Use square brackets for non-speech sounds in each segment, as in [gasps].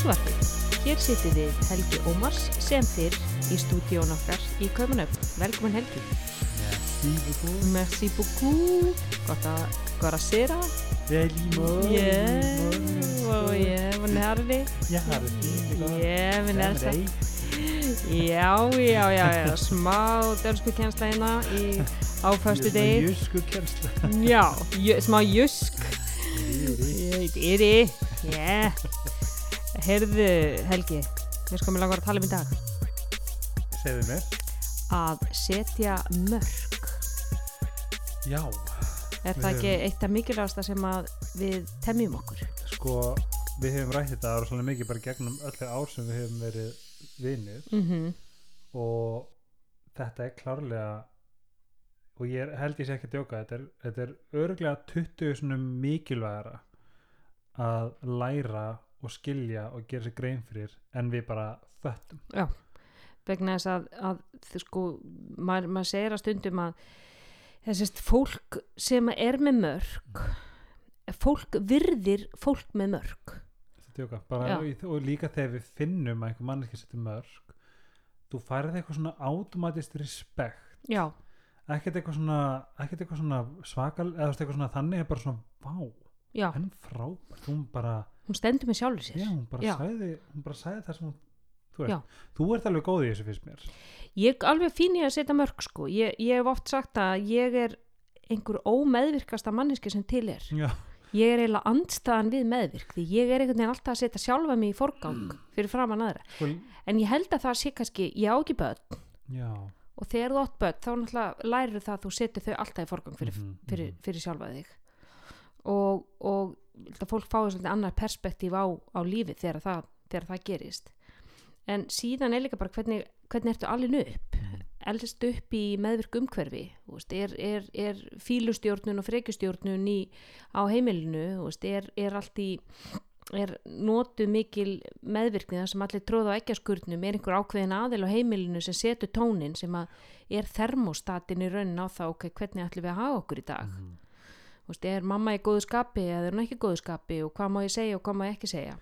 Í Helsuvarpi. Hér sitið við Helgi Ómars sem fyrr í stúdíón okkar í Kaupanöfn. Velkomin Helgi. Merci beaucoup. Merci beaucoup. Gott að buonasera. Välkommen. Yeah, oh yeah, vad är det? Jag har det fint. Yeah, men Med alltså. dig. Já, já, já, já, smá dönsku kjensla hérna í áfæstu degi. Jysku känsla. Já, smá jusk. Yri, yeah. Heyrðu, Helgi, við sko mér langar að tala um í dag. Segðu mér. Að setja mörg. Já, Er það ekki höfum- eitt af mikilvægasta sem við temjum okkur? sko, við hefum rætt þetta ára svolítið mikið bara gegnum öllu ár sem við hefum verið vinir Mm og þetta er klárlega og ég er, held ég sé ekki að djóka þetta er, þetta er örglega 20 svona mikilvægara að læra og skilja og gera sér grein fyrir en við bara föttum. Vegna þess að, að sko, maður, maður segir að stundum að þessist fólk sem er með mörg, fólk virðir fólk með mörg. Þetta er Já. og, líka þegar við finnum að einhver manneski setur mörg þú færið eitthvað svona automatist respekt. Já, ekkert eitthvað svona, ekkert eitthvað svona svakal, eða eitthvað svona þannig er bara svona, vá, já, henn frábært hún bara, hún stendur með sjálfur sér. já, hún bara Já. sagði hún bara sagði það sem hún þú veist, þú ert alveg góð í þessu fyrst mér Ég alveg fín í að setja mörg sko. Ég, ég hef oft sagt að ég er einhver ómeðvirkasta manneski sem til er. Ég er eiginlega andstaðan við meðvirk því ég er einhvern veginn alltaf að setja sjálfa mig í forgang fyrir framann aðra. sko, En ég held að það sé kannski, ég á ekki börn já og þegar þú átt börn þá náttúrulega lærir það að þú setur þau alltaf í forgang fyrir, mhm, fyrir, mhm. fyrir sjálfa þig. Og, og fólk fái svolítið annar perspektíf á, á lífið þegar það, þegar það gerist. En síðan er líka bara hvernig, hvernig ertu alveg upp? Mhm. eldist upp í meðvirk umhverfi veist, er, er, er fílustjórnun og frekjustjórnun í, á heimilinu veist, er, er allt í er notu mikil meðvirkni þar sem allir tróða á ekkjaskurnum er einhver ákveðin aðil á heimilinu sem setur tónin sem að er þermostatin í raunin á það ok, hvernig ætlum við að hafa okkur í dag Mhm. Veist, er mamma í góðu skapi eða er hún ekki í góðu skapi og hvað má ég segja og hvað má ég ekki segja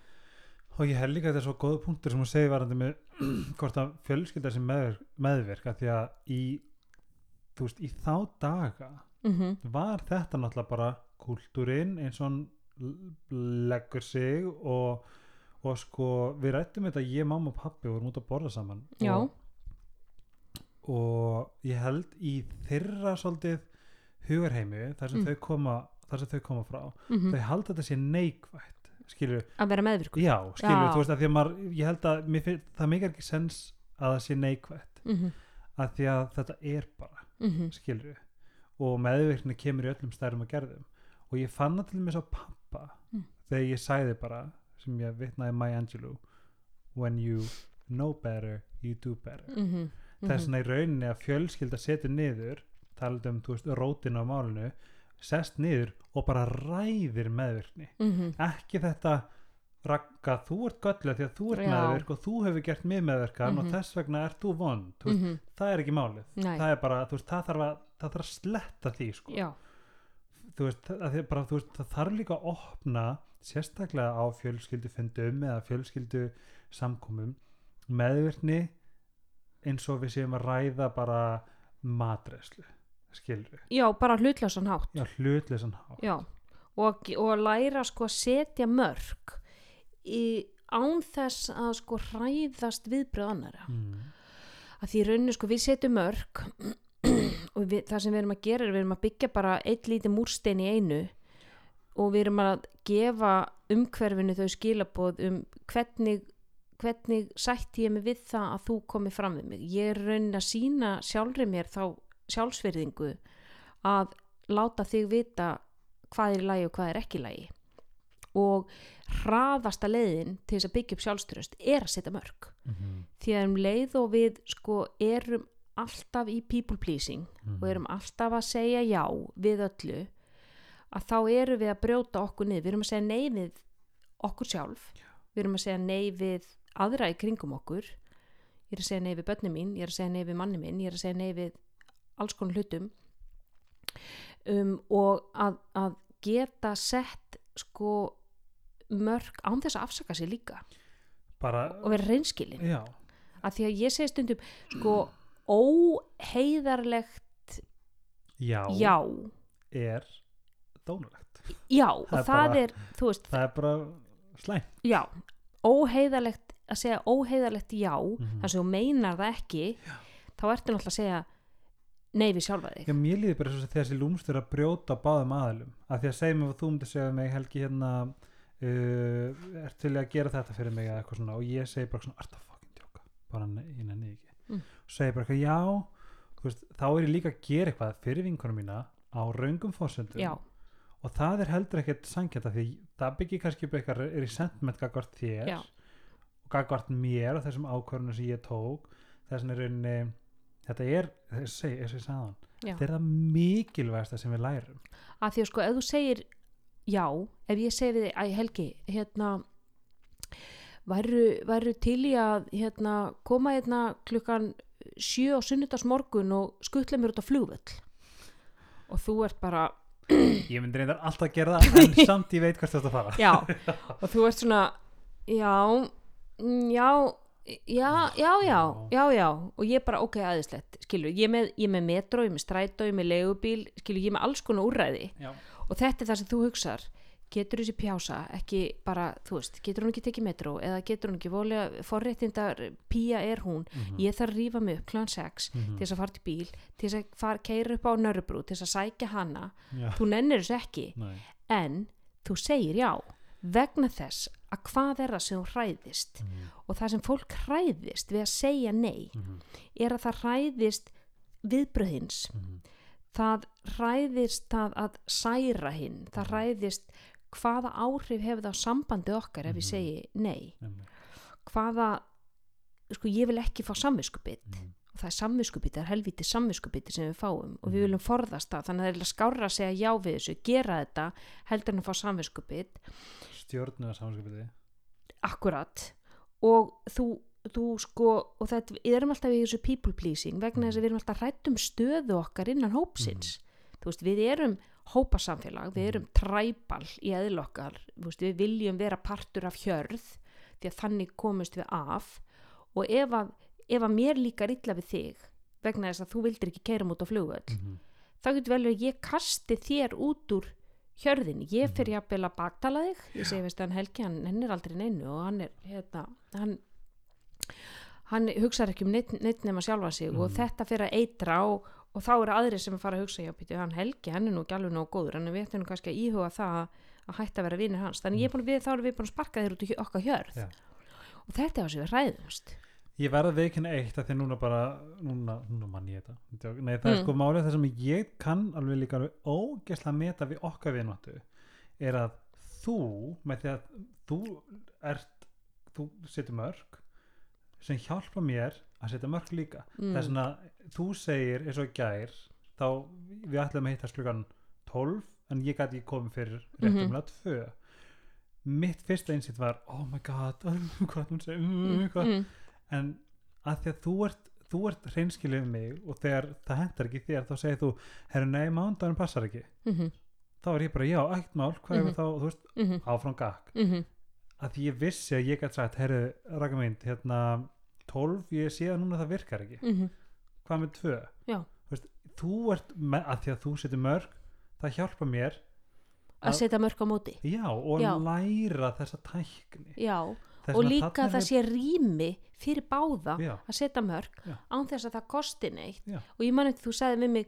og ég held líka að þetta er svo góða punktur sem hún segir varandi með [clears throat] hvort að fjölskylda sem meðvirk, meðvirka því að í veist, í þá daga mm var þetta náttúrulega bara kúltúrin eins og leggur sig og, og sko við rættum þetta ég, mamma og pappi vorum út að borða saman Já. og, og ég held í þeirra svolítið hugarheimi þar sem, Mm. þau, koma, þar sem þau koma frá -hmm. þau halda þetta sé neikvætt skilur, að vera meðvirkur já, skilur Já. þú veist að því að maður, ég held að finn, það meikar ekki sens að það sé neikvætt mm -hmm. að því að þetta er bara skilur og meðvirkni kemur í öllum stærðum og gerðum og ég fann það til dæmis á pappa Mm. þegar ég sagði bara sem ég vitnaði Maya Angelou when you know better you do better Mm -hmm. það er svona í rauninni að fjölskylda setur niður talað um, þú veist, rótin á málinu sest niður og bara ræðir meðvirkni Mhm. ekki þetta ragga, þú ert göllu því að þú ert Já. meðvirk og þú hefur gert mig meðvirkan Mhm. og þess vegna ert þú vond þú veist, Mhm. það er ekki málið það er bara, veist, það þarf að, það þarf að sletta því sko. Þú veist, bara, þú veist, það þarf líka að opna sérstaklega á fjölskyldufundum eða fjölskyldu samkomum meðvirkni eins og við séum að ræða bara matreslu skilur já bara hlutlausan hátt. Já, hlutleysan hátt. Já, og, og læra sko að setja mörg í án þess að sko hræðast viðbröð annara mm. að því í rauninni sko við setjum mörg [clears throat] og við, það sem við erum að gera er við erum að byggja bara eitt lítið múrstein í einu og við erum að gefa umhverfinu þau skilaboð um hvernig hvernig sætti ég mig við það að þú komið fram við mig. Ég er raunin að sína sjálfri mér þá sjálfsverðingu að láta þig vita hvað er í lagi og hvað er ekki í lagi. Og hraðasta leiðin til þess að byggja upp sjálfströst er að setja mörg Mm því að um leið og við sko erum alltaf í people pleasing og erum alltaf að segja já við öllu að þá erum við að brjóta okkur niður. Við erum að segja nei við okkur sjálf. Við erum að segja nei við aðra í kringum okkur. Ég er að segja nei við börnum mín, ég er að segja nei við manni minn ég er að segja nei við alls konar hlutum um, og að, að geta sett sko mörg án þess að afsaka sig líka. Bara, og vera reynskilin já, að því að ég segi stundum sko óheiðarlegt já, já, er dónulegt já Það og það bara- er, veist, það er bara slæm já óheiðarlegt, að segja óheiðarlegt já, Mhm. þar sem þú meinar það ekki þá ertu náttúrulega að segja nei við sjálfa þig. Já, mér líður bara svo að þessi lúmstur að brjóta báðum aðilum. Af því að segja mig að þú myndir segja mig Helgi hérna uh, er til að gera þetta fyrir mig eða eitthvað svona og ég segi bara svona, það fucking djóka? Bara nenni því ekki. Mm. og segi bara eitthvað, já. Veist, þá er ég líka að gera eitthvað fyrir vinkonum mína á raungum fórsöndum já, og það er heldur ekkert sangjata því það byggir kannski upp eitthvað er í sentiment gagvart þér Já. og gagvart mér og þessum ákvörðunum sem ég tók. Þess þetta er, þess að að ég sagði hann já. þetta er það mikilvægasta sem við lærum. Að því að sko ef þú segir já, ef ég segi við þig, æ Helgi hérna væru, væru til í að hérna, koma hérna klukkan sjö á sunnudags morgun og skuttla mér út á flugvöll? Og þú ert bara [clears throat] ég myndi reyndar alltaf að gera [laughs] það en samt ég veit hvert þetta fara. Já, [laughs] og þú ert svona já, mm, já já, já, já, já, já og ég bara ok, aðeinslegt, skilur ég er með, er með metro, ég er með strætó, ég er með leigubíl skilur, ég er með alls konar úrræði Já. og þetta er það sem þú hugsar getur þessi pjása ekki bara, þú veist, getur hún ekki tekið metro eða getur hún ekki volið forréttindar pía er hún, Mhm. ég þarf að rífa mig upp klan 6 Mhm. til þess að fara til bíl til þess að fara, keira upp á nörrubrú til þess að sækja hana, Já. þú nennir þessu ekki Nei. en þú segir já vegna þess að hvað er það sem þú hræðist Mhm. og það sem fólk hræðist við að segja nei Mhm. er að það hræðist viðbröðins Mhm. það hræðist það að særa hinn það Mhm. hræðist hvaða áhrif hefur það á sambandi okkar ef ég Mhm. segi nei hvaða sko ég vil ekki fá samviskubit Mhm. Það er samviskubit, það er helviti samviskubiti sem við fáum og við Mhm. viljum forðast það. Þannig að það er skára að segja já við þessu gera þetta heldur en að fá samviskubit. Stjórnuða samskipiti akkurat. Og þú, þú sko og þetta, við erum alltaf í þessu people pleasing vegna þess að við erum alltaf hrættum stöðu okkar innan hópsins. Þú veist, við erum hópasamfélag, við erum træbal í eðl okkar, þú veist, við viljum vera partur af hjörð því að þannig komumst við af. Og ef að, ef að mér líkar illa við þig vegna þess að þú vildir ekki keira út á flugvöll Mhm. þá getur vel að ég kasti þér út úr hjörðin, ég fyrir jafnvel að baktala þig, ég segi veist hann Helgi hann, hann er aldrei neinu og hann er hérna, hann hann hugsar ekki um neitt, neitt nema sjálfa sig og Mhm. þetta fyrir að eitra og, og þá eru aðrir sem fara að hugsa já, býtu, hann Helgi, hann er nú ekki alveg nóg góður en við ættum nú kannski að íhuga það að, að hætta að vera vinir hans, þannig ég er búin, við, þá erum við búin að sparka þér út í okkar hjörð. Já. og þetta er það sem við hræðumst ég verða veikinn eitt að því að núna bara núna, núna mann ég þetta. Nei það er Mm. sko málið það sem ég kann alveg líka alveg ógesla meta við okkar vinváttu er að þú með því að þú ert þú setur mörg sem hjálpa mér að setja mörg líka. Mm. það er svona, þú segir eins og gær þá við ætlum að hittast klukkan 12 en ég gæti komið fyrir réttumlega mm 2 mitt fyrsta einsitt var oh my god, [laughs] hvað hún segir mm, hvað? Mm, en að því að þú ert þú ert hreinskilið við mig og þegar það hentar ekki þér þá segir þú herru nei, mánudagurinn passar ekki. Mm, þá er ég bara já, ekkert mál, hvað Mhm. er þá þú veist, mm, áfram gakk mm, að því ég vissi að ég gæti sagt herru, raka mynd, hérna 12, ég sé að núna það virkar ekki. Mm, hvað með 2 Já. þú, ert, að því að þú setur mörg það hjálpa mér að setja mörg á móti. Já, og Já. læra þessa tækni. Já, og líka að það sé rými fyrir báða já, að setja mörg Já. án þess að það kosti neitt Já. og ég man eftir þú sagði við mig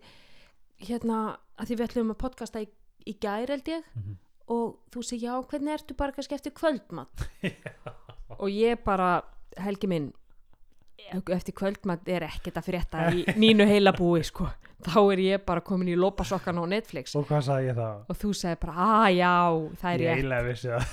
hérna að því við ætlum að podcasta í, í gær held ég Mhm. og þú segi já hvernig ertu bara kannski eftir kvöldmatt [laughs] og ég bara Helgi minn eftir kvöldmatt er ekkert að frétta í mínu heila búi sko. Þá er ég bara komin í lópasokkan á Netflix. Og hvað sagði ég þá? og þú segir bara að já það er ég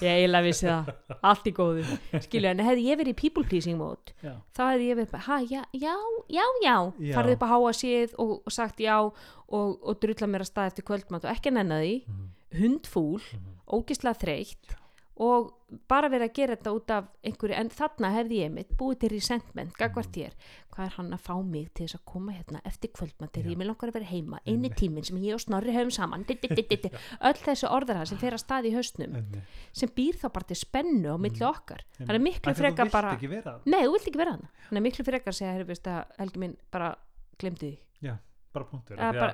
ég eiginlega vissi það. Allt í góðu. Skilju, en hefði ég verið í people pleasing mode já, þá hefði ég verið bara, já, já, já, já. Farið upp að háa síð og, og sagt já og, og drulla mér að stað eftir kvöldmatt og ekki nenna því. Mhm. hundfúl, Mhm. ógislega þreytt og bara verið að gera þetta út af einhverju, en þarna hefði ég mitt búið til resentment, gagvart þér. Hvað er hann að fá mig til þess að koma hérna eftir kvöldmatir, ég vil langar að vera heima? Eini tíminn sem ég og Snorri höfum saman. [laughs] Öll þessu orðara sem fer að staði í haustnum sem býr þá bara til spennu á milli okkar. Það er miklu frekar bara nei, þú vilt ekki vera hann það er miklu frekar að segja, heyrðu, veist að Helgi minn bara glemdu því,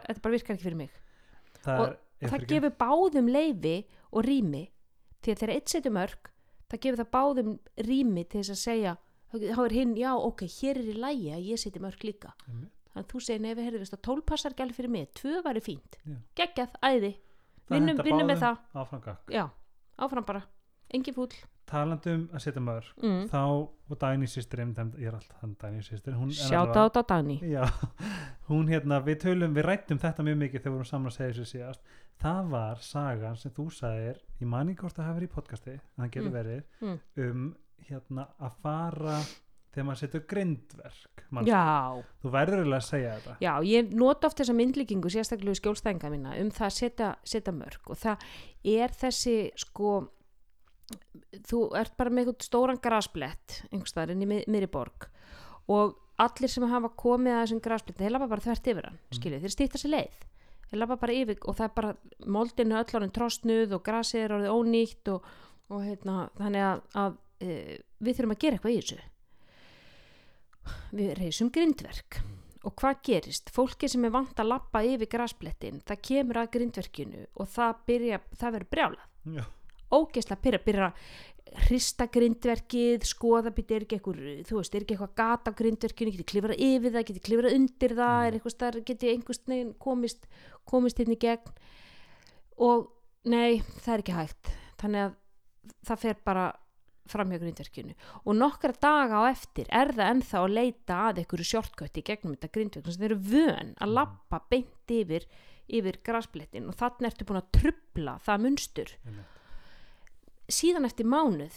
þetta bara virkar ekki fyrir mig. Og er- er það gefur báðum leifi og rými því að þegar eitt setur mörg það gefur það báðum rými til þess að segja þá er hinn, já ok, hér er í lægi að ég seti mörg líka. Einmitt. þannig að þú segir, nei við heyrðu veist að tól passar gæli fyrir mig, tvö væri fínt. Já. geggjað, æði, vinnum, með það. áfram já, áfram bara, engin fúll talandum að setja mörg mm. þá, og Dagný einmitt, ég er alltaf hann Dagný en sjáta á þetta Dagný Já, [laughs] hún hérna, við tölum, við rættum þetta mjög mikið þegar við vorum saman að segja þessu síðast það var sagan sem þú sagðir ég mani hvort það hafi verið í podcasti en það getur Mm. verið Mm. um hérna að fara þegar maður setur grindverk þú verður eiginlega að segja þetta Já, ég nota oft þessa myndlíkingu sérstaklega í skjólstæðinga mína um það að setja mörg og það er þessi sko þú ert bara með eitthvað stóran grasblett einhverstaðar inn í mið- miðri borg og allir sem hafa komið að þessum grasblett, þeir lafa bara þvert yfir hann skilju, þeir stýta sér leið þeir lafa bara yfir og það er bara moldinu öll orðin trostnuð og grasið er orðið ónýtt og, og hérna, þannig að, að e, við þurfum að gera eitthvað í þessu við reysum grindverk og hvað gerist? Fólki sem er vant að lappa yfir grasblettin, það kemur að grindverkinu og það byrja, það verður brjálað. Ógeðslega byrja að hrista grindverkið, skoða byrja, er ekki eitthvað, þú veist, er ekki eitthvað gata á grindverkinu, geti klifrað yfir það, geti klifrað undir það, er eitthvað starf, geti einhvers komist, komist inn í gegn. Og nei, það er ekki hægt. Þannig að það fer bara fram hjá grindverkinu. Og nokkra daga á eftir er það ennþá að leita að einhverju í gegnum þetta grindverkinu sem þeir eru vön að lappa beint yfir yfir grasblettin. Og þannig ertu búin að trubla það munstur. Einmitt. Síðan eftir mánuð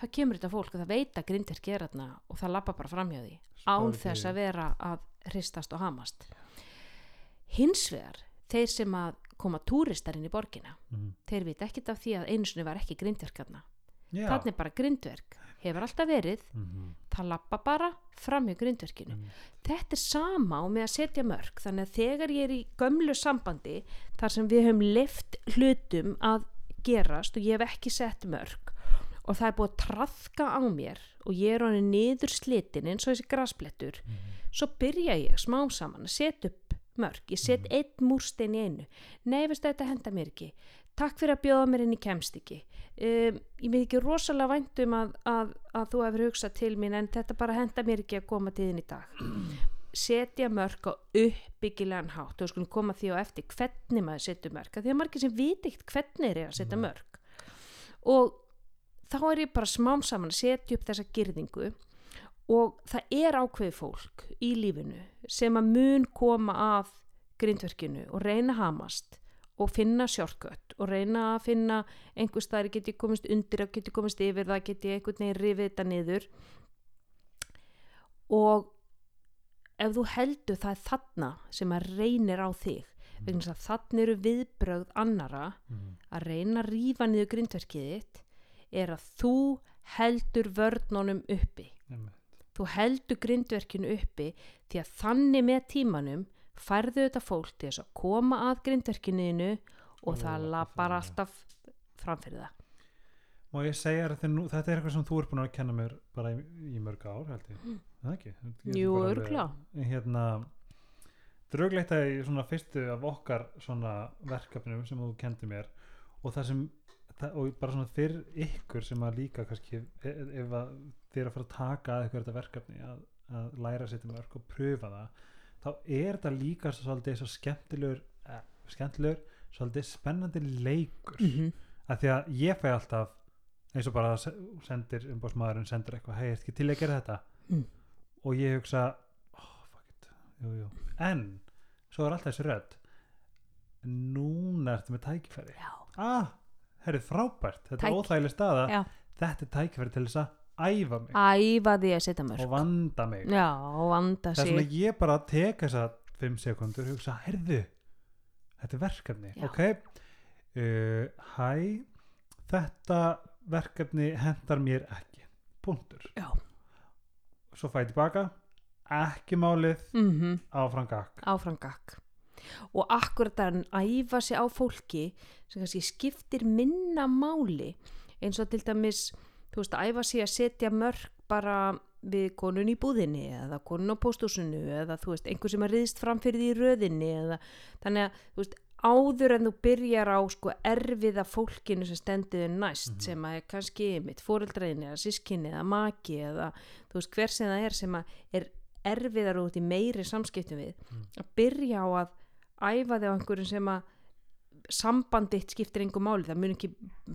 það kemur þetta fólk og það veit að grindverki er þarna og það lappa bara fram hjá því án Spáði þess að vera að hristast og hamast hins vegar þeir sem að koma túristar inn í borgina Mhm. þeir veit ekkit af því að einu sinni var ekki grindverkarna Já. þannig bara grindverk hefur alltaf verið, Mhm. það lappa bara fram hjá grindverkinu Mhm. þetta er sama og með að setja mörg þannig að þegar ég er í gömlu sambandi þar sem við höfum lift hlutum að gerast og ég hef ekki sett mörg og það er búið að traðka á mér og ég er honum niður slitin eins og þessi grasblettur svo byrja ég smám saman að setja upp mörg ég set einn múrstein í einu. Nei, veistu þetta henda mér ekki. Takk fyrir að bjóða mér inn í kemst ekki. Um, ég með ekki rosalega væntum að, að, að þú hefur hugsað til mín en þetta bara henda mér ekki að koma til þín í dag [clears throat] setja mörg á uppbyggilegan hátt. Og skulum koma því á eftir hvernig maður setja mörg af því að margir sem viti ekkert hvernig er að setja mörg og þá er ég bara smám saman að setja upp þessa girðingu og það er ákveði fólk í lífinu sem að mun koma að grindverkinu og reyna hamast og finna sjálfkött og reyna að finna einhver staðar geti komist undir og geti komist yfir það geti einhvern veginn rifið þetta niður. Og ef þú heldur það er þarna sem að reynir á þig vegna þess að þarna eru viðbrögð annara Mhm. að reyna að rífa niður grindverkið þitt er að þú heldur vörnunum uppi Einmitt. þú heldur grindverkinu uppi því að þannig með tímanum færðu þetta fólk til þess að koma að grindverkinuðinu og Og það lapar alltaf framfyrir það Má ég segja nú, þetta er eitthvað sem þú er búin að kenna mér bara í, í mörg ár held ég, mm. Það ekki? Ég Jú, örugglega. Hérna, drauglegt að í svona fyrstu af okkar svona verkefnum sem þú kendi mér og það sem, það, og bara svona fyrir ykkur sem að líka kannski ef, ef að þið er að fara að taka að ykkur þetta verkefni að, að læra að setja mörg og pröfa það þá er þetta líka svolítið svo skemmtilegur eh, skemmtilegur, svolítið spennandi leikur mm -hmm. að því að ég fæ alltaf eins og bara se- sendir umbásmaðurinn sendir eitthvað, hei, er ekki til að gera þetta Mm. Og ég hugsa oh, fuck it, jú, jú. En, svo er alltaf þessi rödd. Núna ertu með tækifæri. Já, ah, herrið frábært, þetta Tæk- er óþægileg staða. Já. þetta er tækifæri til þess að æfa mig. Æfa því að setja mörg og vanda mig. Já, og vanda það er sig. svona ég bara tek þessa 5 sekundur og hugsa, herðu þetta er verkefni, Já. ok. Uh, hæ þetta verkefni hendar mér ekki. Punktur. Já. Svo fæ ég tilbaka. Ekki málið. Mm áfram gakk áfram gakk og akkurat að æfa sig á fólki sem kannski skiptir minna máli. Eins og til dæmis þú veist að æfa sig að setja mörg bara við konun í búðinni eða konun á pósthúsinu eða þú veist einhver sem er riðst framfyrir því í röðinni eða þannig að þú veist áður en þú byrjar á sko erfiða fólkinu sem stendiði næst Mhm. sem að er kannski mitt fóreldraðin eða sískinni eða maki eða þú veist hver sem það er sem að er erfiðar út í meiri samskiptum við að byrja á að æfa þig á einhverjum sem að sambanditt skiptir einhver máli það mun ekki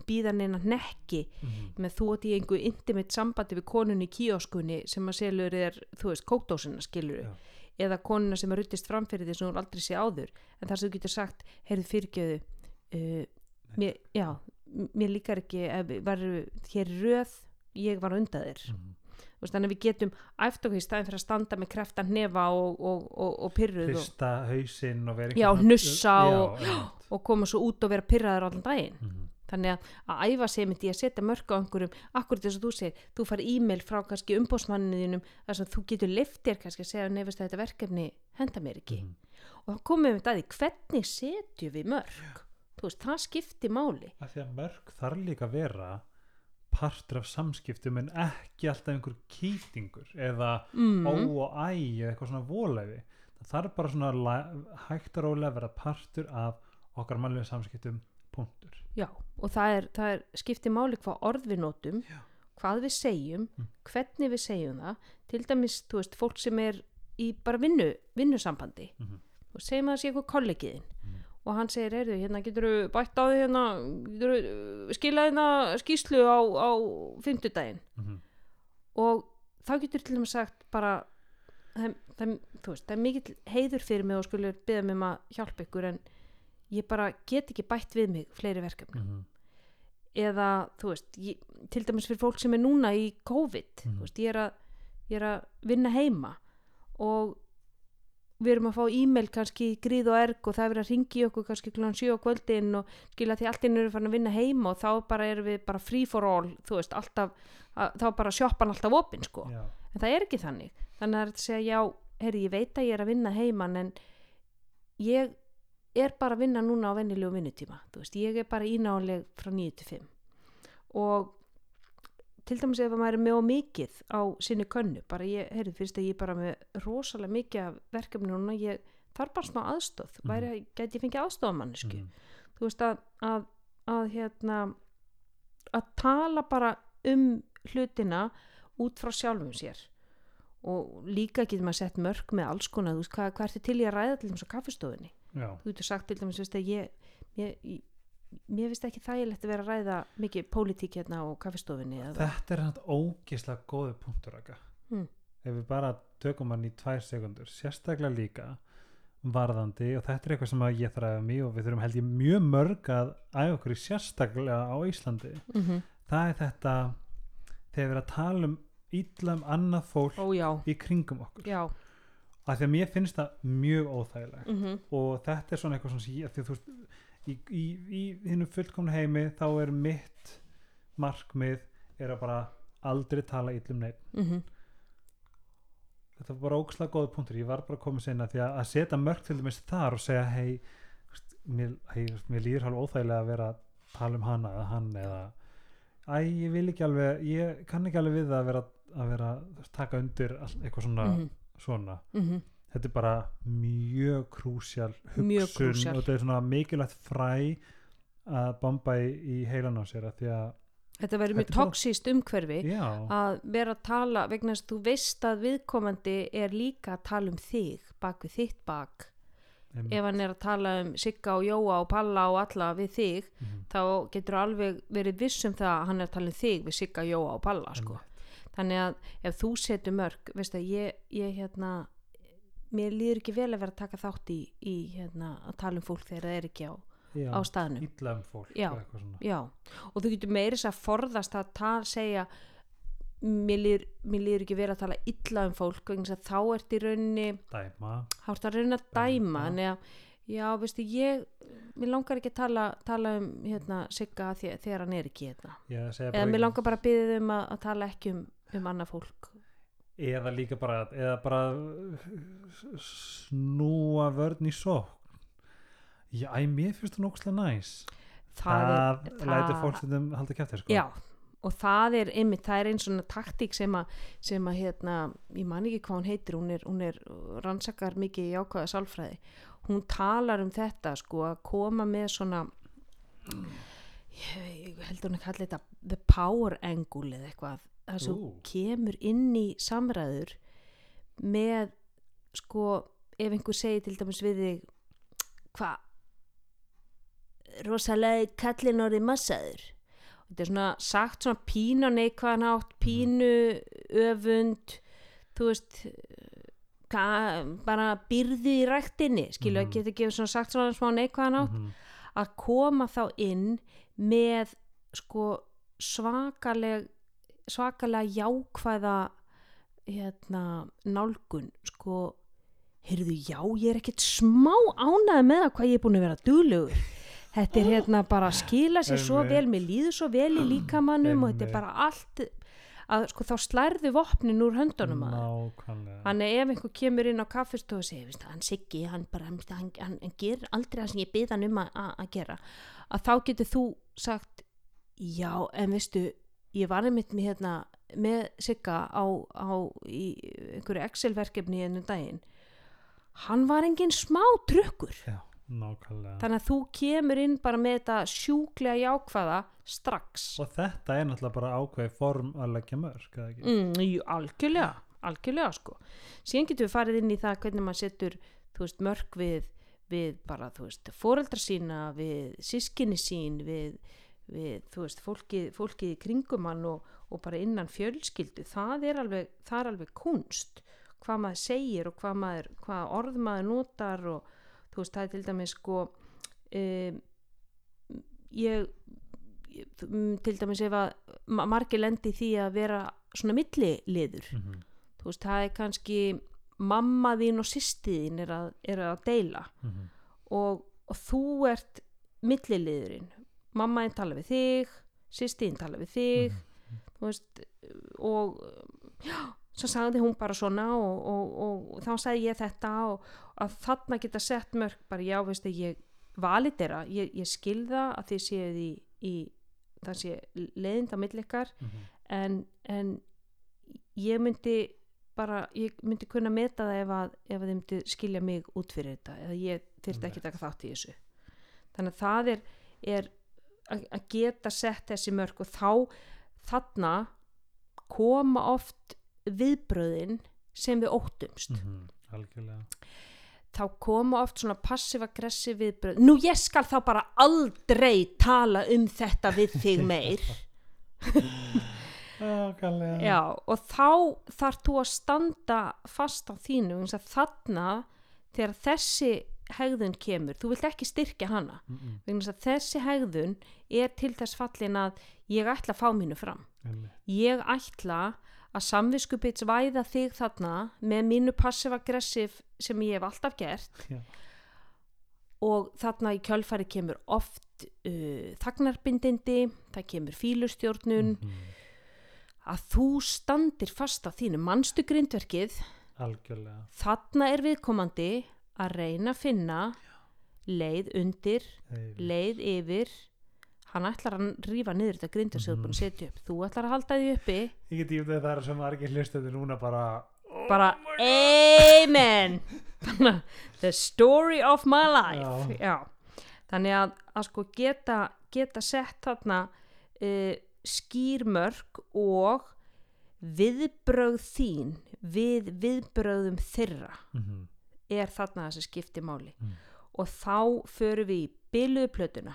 býða neina nekki Mhm. með þú átt í einhver intimate sambandi við konunni í kíoskunni sem að selur er, þú veist, kókdósina skilur Já. Eða konuna sem er ruttist framfyrir því sem hún aldrei sé áður en þar sem þú getur sagt, heyrðu fyrirgjöðu uh, mér, já mér líkar ekki, varum hér röð, ég var undan þér. Þú veist, þannig að við getum æft okkur í staðin fyrir að standa með kreftan nefa og, og, og, og pyrruð og, hrista hausinn og vera Já, hnussa og- koma svo út og vera pyrraður allan daginn Mhm. Þannig að, að æfa sig myndi að setja mörg á einhverjum, akkurat þess að þú segir þú fari e-mail frá kannski umbósmanninu þínum þar sem þú getur liftir kannski að segja nefnist að þetta verkefni henda mér ekki. Mhm. og þá komum við með það hvernig setjum við mörg þú veist, það skiptir máli. Af því að mörg þarf líka að vera partur af samskiptum en ekki alltaf einhver kýtingur eða mm. ó og æ eða eitthvað svona volefi það þarf bara svona la- hægt og rólega að vera partur af okkar mannlega samskiptum punktur já, og það er, það er skiptir máli hvað orð við notum Já. hvað við segjum, Mm. hvernig við segjum það til dæmis, þú veist, fólk sem er í bara vinnu, vinnusambandi Mhm. og segjum að það sé eitthvað kollegiðin Mhm. og hann segir, heyrðu, hérna getur þú bætt á því hérna, getur þú skilað hérna skýslu á, á fimmtudaginn Mhm. og þá getur til dæmis sagt bara það, það, veist, það er mikill heiður fyrir mig og skulur byggja mig um að hjálpa ykkur en ég bara get ekki bætt við mig fleiri verkefni Mhm. eða þú veist, ég, til dæmis fyrir fólk sem er núna í COVID Mhm. þú veist, ég, er að, ég er að vinna heima og við erum að fá e-mail kannski gríð og erg og það er að ringi okkur kannski klúan 7 á kvöldin og skilja því allt inn eru farin að vinna heima og þá bara erum við bara free for all þú veist, alltaf, að, þá bara sjoppan alltaf opinn sko, Já. en það er ekki þannig þannig að það er að segja, já, herri, ég veit að ég er að vinna heiman en ég er bara að vinna núna á venjulegu vinnutíma, þú veist, ég er bara ínáleg frá 9 til 5 og til dæmis ef maður er með á mikið á sinni könnu, bara ég, heyrðu, finnst að ég er bara með rosalega mikið af verkefni núna, ég þarf bara smá aðstóð, Mhm. væri, gæti ég fengið aðstóðamannisku, Mhm. þú veist að, að, að hérna að tala bara um hlutina út frá sjálfum sér. Og líka getur maður sett mörg með alls konar, þú veist, hvað, hvað ertu til í að ræða til dæmis á kaffistofunni, Já. þú getur sagt til dæmis, veist ég, ég, ég mér finnst ekki þægilegt að vera að ræða mikið pólitík hérna á kaffistofunni eða, þetta er hann ógislega góði punktur Mm. ef við bara tökum hann í tvær sekundur sérstaklega líka varðandi og þetta er eitthvað sem ég að æfa mig og við þurfum held ég mjög mörg að æfa okkur í sérstaklega á Íslandi mm -hmm. það er þetta þegar við erum að tala um illa um annað fólk ó í kringum okkur já af því að mér finnst það mjög óþægilegt mm og þetta er svona eitthvað svona því að þú veist í, í, í hinnum fullkomna heimi þá er mitt markmið er að bara aldrei tala illum neitt -hmm. þetta var bara ógslag góða punktur ég var bara að koma sinna því að, að setja mörg til dæmis þar og segja hei, mér, hei mér líður hálf óþægilega að vera að tala um hana eða hann eða æ, ég vil ekki alveg, ég kann ekki alveg við að vera að vera veist, taka undir all, eitthvað svona, Mhm. Svona. Mm þetta er bara mjög krúsjál hugsun Mjög krúsjál. og þetta er svona mikilvægt fræ að bomba í, í heilan á sér að því að þetta verður mjög toxíst umhverfi já, að vera að tala vegna að þú veist að viðkomandi er líka að tala um þig bak við þitt bak. Em, ef hann er að tala um Sigga og Jóa og Palla og alla við þig mhm, þá getur alveg verið viss um það að hann er að tala um þig við Sigga, Jóa og Palla sko. Þannig að ef þú setur mörg veist að ég, ég hérna mér líður ekki vel að vera að taka þátt í, í hérna, að tala um fólk þegar það er ekki á, já, á staðnum um fólk Já. Já, og þú getur meira að forðast að tala, segja mér líður, mér líður ekki vel að tala illa um fólk þá ert í rauninni dæma þá ert að rauninni að Dæma, dæma já. að já, veistu, ég mér langar ekki að tala, tala um hérna, Sigga þegar hann er ekki hérna segi eða mér langar bara að byggja um að, að tala ekki um, um annað fólk. Eða líka bara eða bara snúa vörn í sókn. Já, mér finnst það nógslega næs. Það, það, er, lætur fólk sem halda kæftir sko. já, og það er einmitt, það er einn svona taktík sem að, sem að hérna, ég man ekki hvað hún heitir hún er, hún er rannsakar mikið í ákvæða sálfræði, hún talar um þetta sko, að koma með svona ég, ég held hún að kalla þetta the power angle eða eitthvað, það sem Ú. kemur inn í samræður með sko, ef einhver segir til dæmis við þig hvað rosalega kallin orðið massaður. Þetta er svona sagt svona pínu neikvæðan átt, pínu öfund þú veist bara byrði í ræktinni skilu að geta gefið svona sagt svona smá neikvæðan átt Mhm. að koma þá inn með sko svakaleg svakalega jákvæða hérna nálgun sko. Heyrðu já ég er ekkert smá ánæði með það hvað ég er búin að vera duglegur. Þetta er hérna bara að skila sér svo vel mér líður svo vel í líkamannum og þetta er bara allt að sko þá slærðu vopnin úr höndunum Þannig ef einhver kemur inn á kaffistofu og segir, "Veistu, hann Siggi, hann bara, hann, hann, hann, gerir aldrei það sem ég hann um að gera. Að þá getur þú sagt, já, en veistu, ég var einmitt með, hérna, með Sigga á, á einhverju Excel-verkefni ennum daginn. Hann var engin smá nákvæmlega Þannig að þú kemur inn bara með þetta sjúklega jákvæða strax. og þetta er náttúrulega bara ákveði form að leggja mörg Mm, jú, algjörlega, algjörlega sko. Síðan getum við farið inn í það hvernig maður setur, veist, mörg við, við bara, veist, foreldra sína, við sískinni sín, við, við þú veist, fólkið, fólkið í kringum hann og, og bara innan fjölskyldu. Það er alveg, það er alveg kunst, hvað maður segir og hvað, maður, hvað orð maður notar og þú veist, það er til dæmis sko, um, ég, ég mm, til dæmis ef að ma- margir lendi því að vera svona milliliður Mhm. þú veist, það er kannski mamma þín og sýstiðin er að, er að deila Mhm. og, og þú ert milliliðurinn mamma þín tala við þig sýstiðin tala við þig þú veist og já, svo sagði hún bara svona og, og, og, þá sagði ég þetta og að þarna geta sett mörg bara já, veistu, ég validera ég, ég skilða að þið séu í, í það sé leiðinda millikar Mhm. en, en ég myndi bara, ég myndi kunna meta það ef að, ef að þið myndi skilja mig út fyrir þetta eða ég þyrfti ekki taka þátt í þessu. Þannig að það er, er að geta sett þessi mörg og þá þarna koma oft viðbröðin sem við óttumst. Mhm. algjörlega. Þá koma oft svona passiv-aggressiv viðbröð nú ég skal þá bara aldrei tala um þetta við þig meir. [laughs] Já, og þá þarf þú að standa fast á þínu eins að þarna þegar þessi hegðun kemur, þú vilt ekki styrkja hana Mhm. vegna þess að þessi hegðun er til þess fallin að ég ætla að fá mínu fram Einmitt. ég ætla að samviskupits væða þig þarna með mínu passiv-aggressiv sem ég hef alltaf gert Já. og þarna í kjölfari kemur oft uh, þagnarbindindi, það kemur fílustjórnun Mhm. að þú standir fast á þínu mannstu grindverkið algjörlega þarna er viðkomandi að reyna að finna leið undir, leið. yfir. Hann ætlar að rífa niður þetta grindverk sem þú er búin að setja upp. Þú ætlar að halda því uppi. Ég get ímdað það er sem margir hlustandi núna bara bara amen. [laughs] The story of my life. Já. Já. þannig að, að sko geta, geta sett þarna uh, skýrmörk og viðbröð þín við viðbröðum þeirra. Mhm. Er þarna þessi skipti máli. Mm. og þá förum við í byluðu plötuna.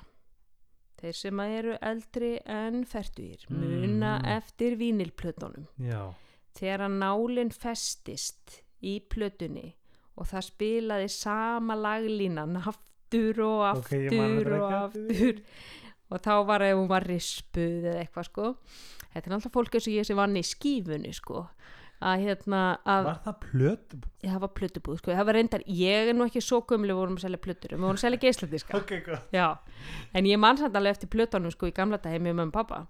Þeir sem eru eldri en færtugir muna Mm. eftir vínilplötunum. Já, þegar nálinn festist í plötunni og það spilaði sama laglínan aftur og aftur þetta og aftur. og þá var ef hún var rispuð eða eitthvað sko. Þetta er alltaf fólk eins og ég sem vann í skífunni sko að hérna að var það plöt Já, það var plötubúð, sko, það var reyndar, ég er nú ekki svo gömlu, vorum að selja plötur, við vorum að selja geisladiska, [laughs] ok, gott. Já, en ég mann samt alveg eftir plötunum, sko, í gamla dag með mömmu og pappa,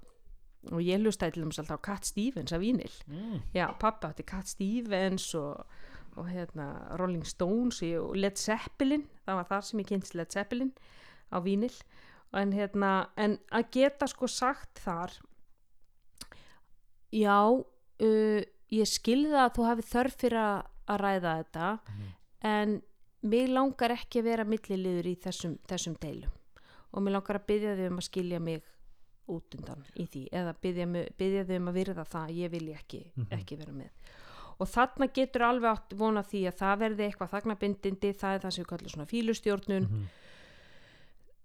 og ég hlustaði til dæmis alltaf á Cat Stevens af vínil, mm. já, pappa átti Cat Stevens og, og hérna, Rolling Stones og Led Zeppelin, það var þar sem ég kynst Led Zeppelin á vínil, en hérna, en að geta sko sagt þar, já, uh, ég skilða að þú hafi þörf fyrir að ræða þetta Mhm. en mig langar ekki að vera milliliður í þessum, þessum deilum og mig langar að byggja þau um að skilja mig út undan í því eða byggja, þau um að virða það að ég vil ekki, Mhm. ekki vera með og þarna getur alveg átt vona því að það verði eitthvað þagnabindindi það er það sem við kallum svona fílustjórnun Mhm.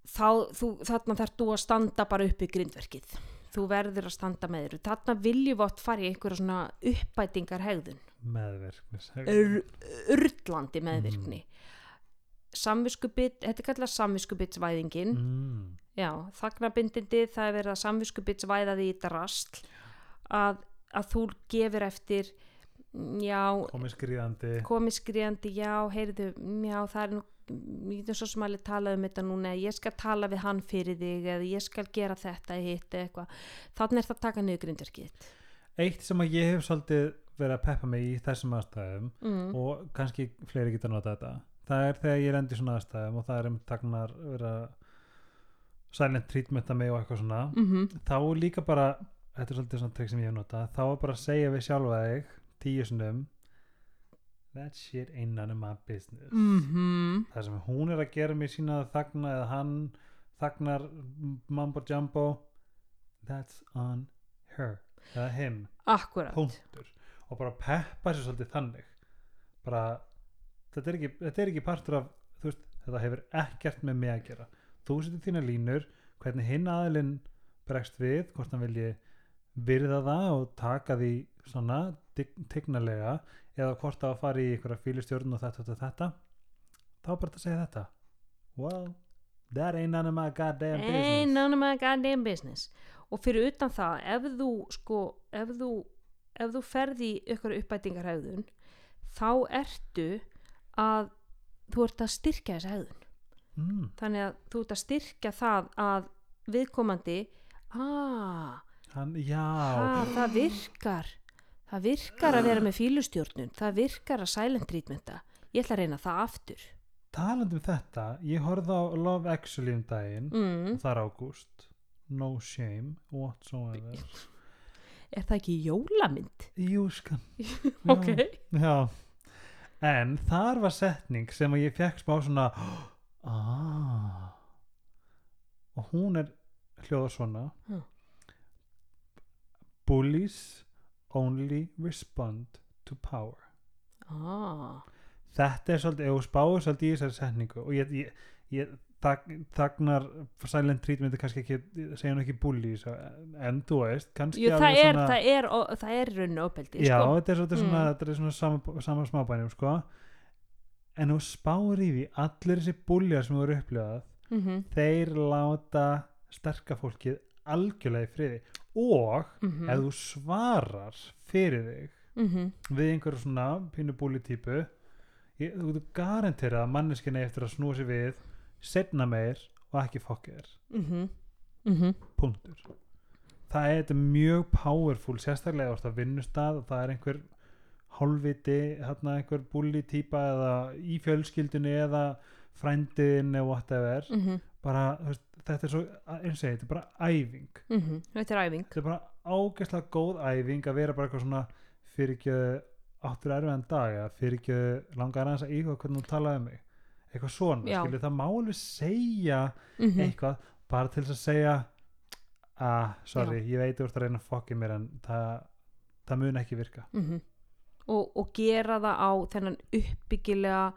þá, þú, þarna þarf þú að standa bara upp í grindverkið þú verður að standa með þér. Þarna viljum við átt fara í einhverja svona uppbætingar hegðun meðverknis ur, urlandi meðvirkni. Samviskubit, þetta er kallað samviskubitsvæðingin. Mm. já, þagnabindindi það er verið að samviskubitsvæða því í drasl. Að, að þú gefur eftir já, komið skriðandi komið skriðandi, já, heyrðu já, það er nú ég er svo sem alveg talað um þetta núna ég skal tala við hann fyrir þig eða ég skal gera þetta hitt eða eitthvað. Þannig er það að taka niður grindverkið eitt sem að ég hef svolítið verið að peppa mig í þessum aðstæðum mm. og kannski fleiri geta nota þetta það er þegar ég rendi í svona aðstæðum og það er um taknar vera silent treatmenta mig og eitthvað svona Mm þá er líka bara þetta er svolítið svona trikk sem ég hef notað þá bara að segja við sjálfa þig tíu sinnum that shit ain't none of my business. -hmm. það sem hún er að gera mér sína að þagna eða hann þagnar mambo jumbo that's on her. Eða him, og bara peppa sér svolítið þannig. Bara þetta er ekki, þetta er ekki partur af veist, þetta hefur ekkert með mig að gera. Þú setur þína línur hvernig hinn aðilinn bregst við hvort hann vilji virða það og taka því svona tignalega eða hvort það að fara í einhverja fílistjórn og þetta, þetta, þetta þá bara að segja þetta. Well, that ain't none of my goddamn Ain't business. none of my goddamn business. Og fyrir utan það, ef þú sko, ef þú ef þú ferði ykkur uppbætingarhægðun þá ertu að þú ert að styrkja þessa hegðun. Mm, þannig að þú ert að styrkja það að viðkomandi aaa, hann, já. ah, það virkar það virkar að vera með fílustjórnun það virkar að silent treatmenta. Ég ætla að reyna það aftur. Talandi um þetta, ég horfði á Love Actually um daginn mm. það er ágúst. No shame whatsoever. [laughs] Er það ekki jólamynd? jú skan [laughs] ok. Já en þar var setning sem ég fekk smá svona [gasps] ah. Og hún er hljóða svona. Já. bullies only respond to power. Ah, þetta er svolítið, ef þú spáir svolítið í þessari setningu og ég, ég, ég þag, þagnar silent treatment er kannski ekki, segja nú ekki bullies en þú veist, kannski Jú, það, er, svona það er ó- það er rauninu opeldi já, sko. þetta er svolítið svona, Mm. þetta er svona sama, sama smábænum sko. En þú spáir í því, allir þessi buljar sem þú eru upplifað mm þeir láta sterka fólkið algjörlega í friði og Mhm. ef þú svarar fyrir þig -hmm. við einhverju svona pínu búli típu þú getur garanterað að manneskinni eftir að snúa sér við setna meir og ekki fokkið þér Mm -hmm. punktur það er þetta mjög powerful sérstaklega orðið að vinnustad og það er einhver hálfviti hérna einhver búli típa eða í fjölskyldunni eða frændiðin eða whatever Mm bara, þú veist, þetta er svo eins og ég, þetta er bara æfing -hmm. Þetta er æfing þetta er bara ágæslega góð æfing að vera bara eitthvað svona fyrir ekki áttur erfiðan dag eða fyrir ekki langar aðeins að íhuga hvernig þú talaði um mig eitthvað svona, Já. skilur það má alveg segja mm eitthvað bara til þess að segja ah, sorry, ég veit þú ert að reyna að fokki mér en það, það mun ekki virka -hmm. og, og gera það á þennan uppbyggilega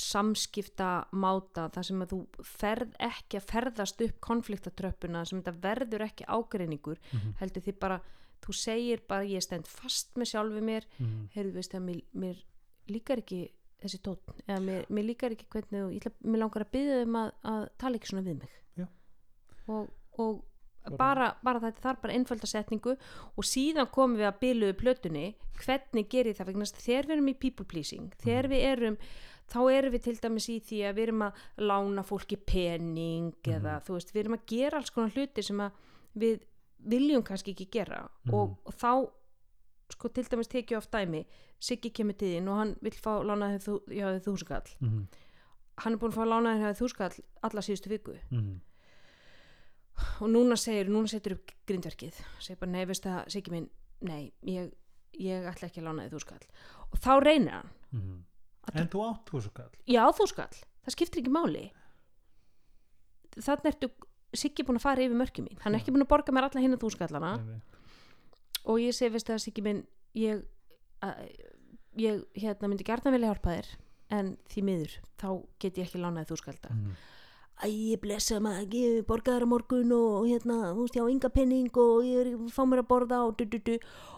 samskipta máta þar sem að þú ferð ekki að ferðast upp konfliktatröppuna sem þetta verður ekki ágreiningur mm -hmm. heldur því bara, þú segir bara ég stend fast með sjálfu mér. Mm heyrðu veist að mér, mér líkar ekki þessi tótt eða mér, mér líkar ekki hvernig ég ætla, mér langar að byggja um að, að tala ekki svona við mig. Já. og, og bara, bara þetta þarf bara einfölda setningu og síðan komum við að byluðu plötunni hvernig gerir það? Vegna þess að þegar við erum í people pleasing þegar við erum þá erum við til dæmis í því að við erum að lána fólki pening eða þú veist, við erum að gera alls konar hluti sem við viljum kannski ekki gera. Og, og þá sko til dæmis tekið oft dæmi Siggi kemur þín og hann vill fá lánaði þú, já, þúsugall mhm, hann er búin að fá lánaði hjá þúsugall alla síðustu viku. Mhm, og núna segir, núna setur upp grindverkið. Segir bara, nei, veist það, Siggi minn nei, ég, ég ætla ekki að lána þið þúskall og þá reynir hann. Mhm. En þú átt þú svo kall. Já, þúskall, það skiptir ekki máli. Þannig ertu Siggi búin að fara yfir mörkjum mín. Hann er ekki búin að borga mér alla hinna þúskallana og ég segi, veist það, Siggi minn ég, að, ég hérna myndi gærna vilja hjálpa þér en því miður, þá get ég ekki lánaði þúskalda Mhm. Æ, ég blessa maður ég borgaði þér á morgun og hérna, þú veist, ég á enga penning og ég er að fá mér að borða og du, du, du.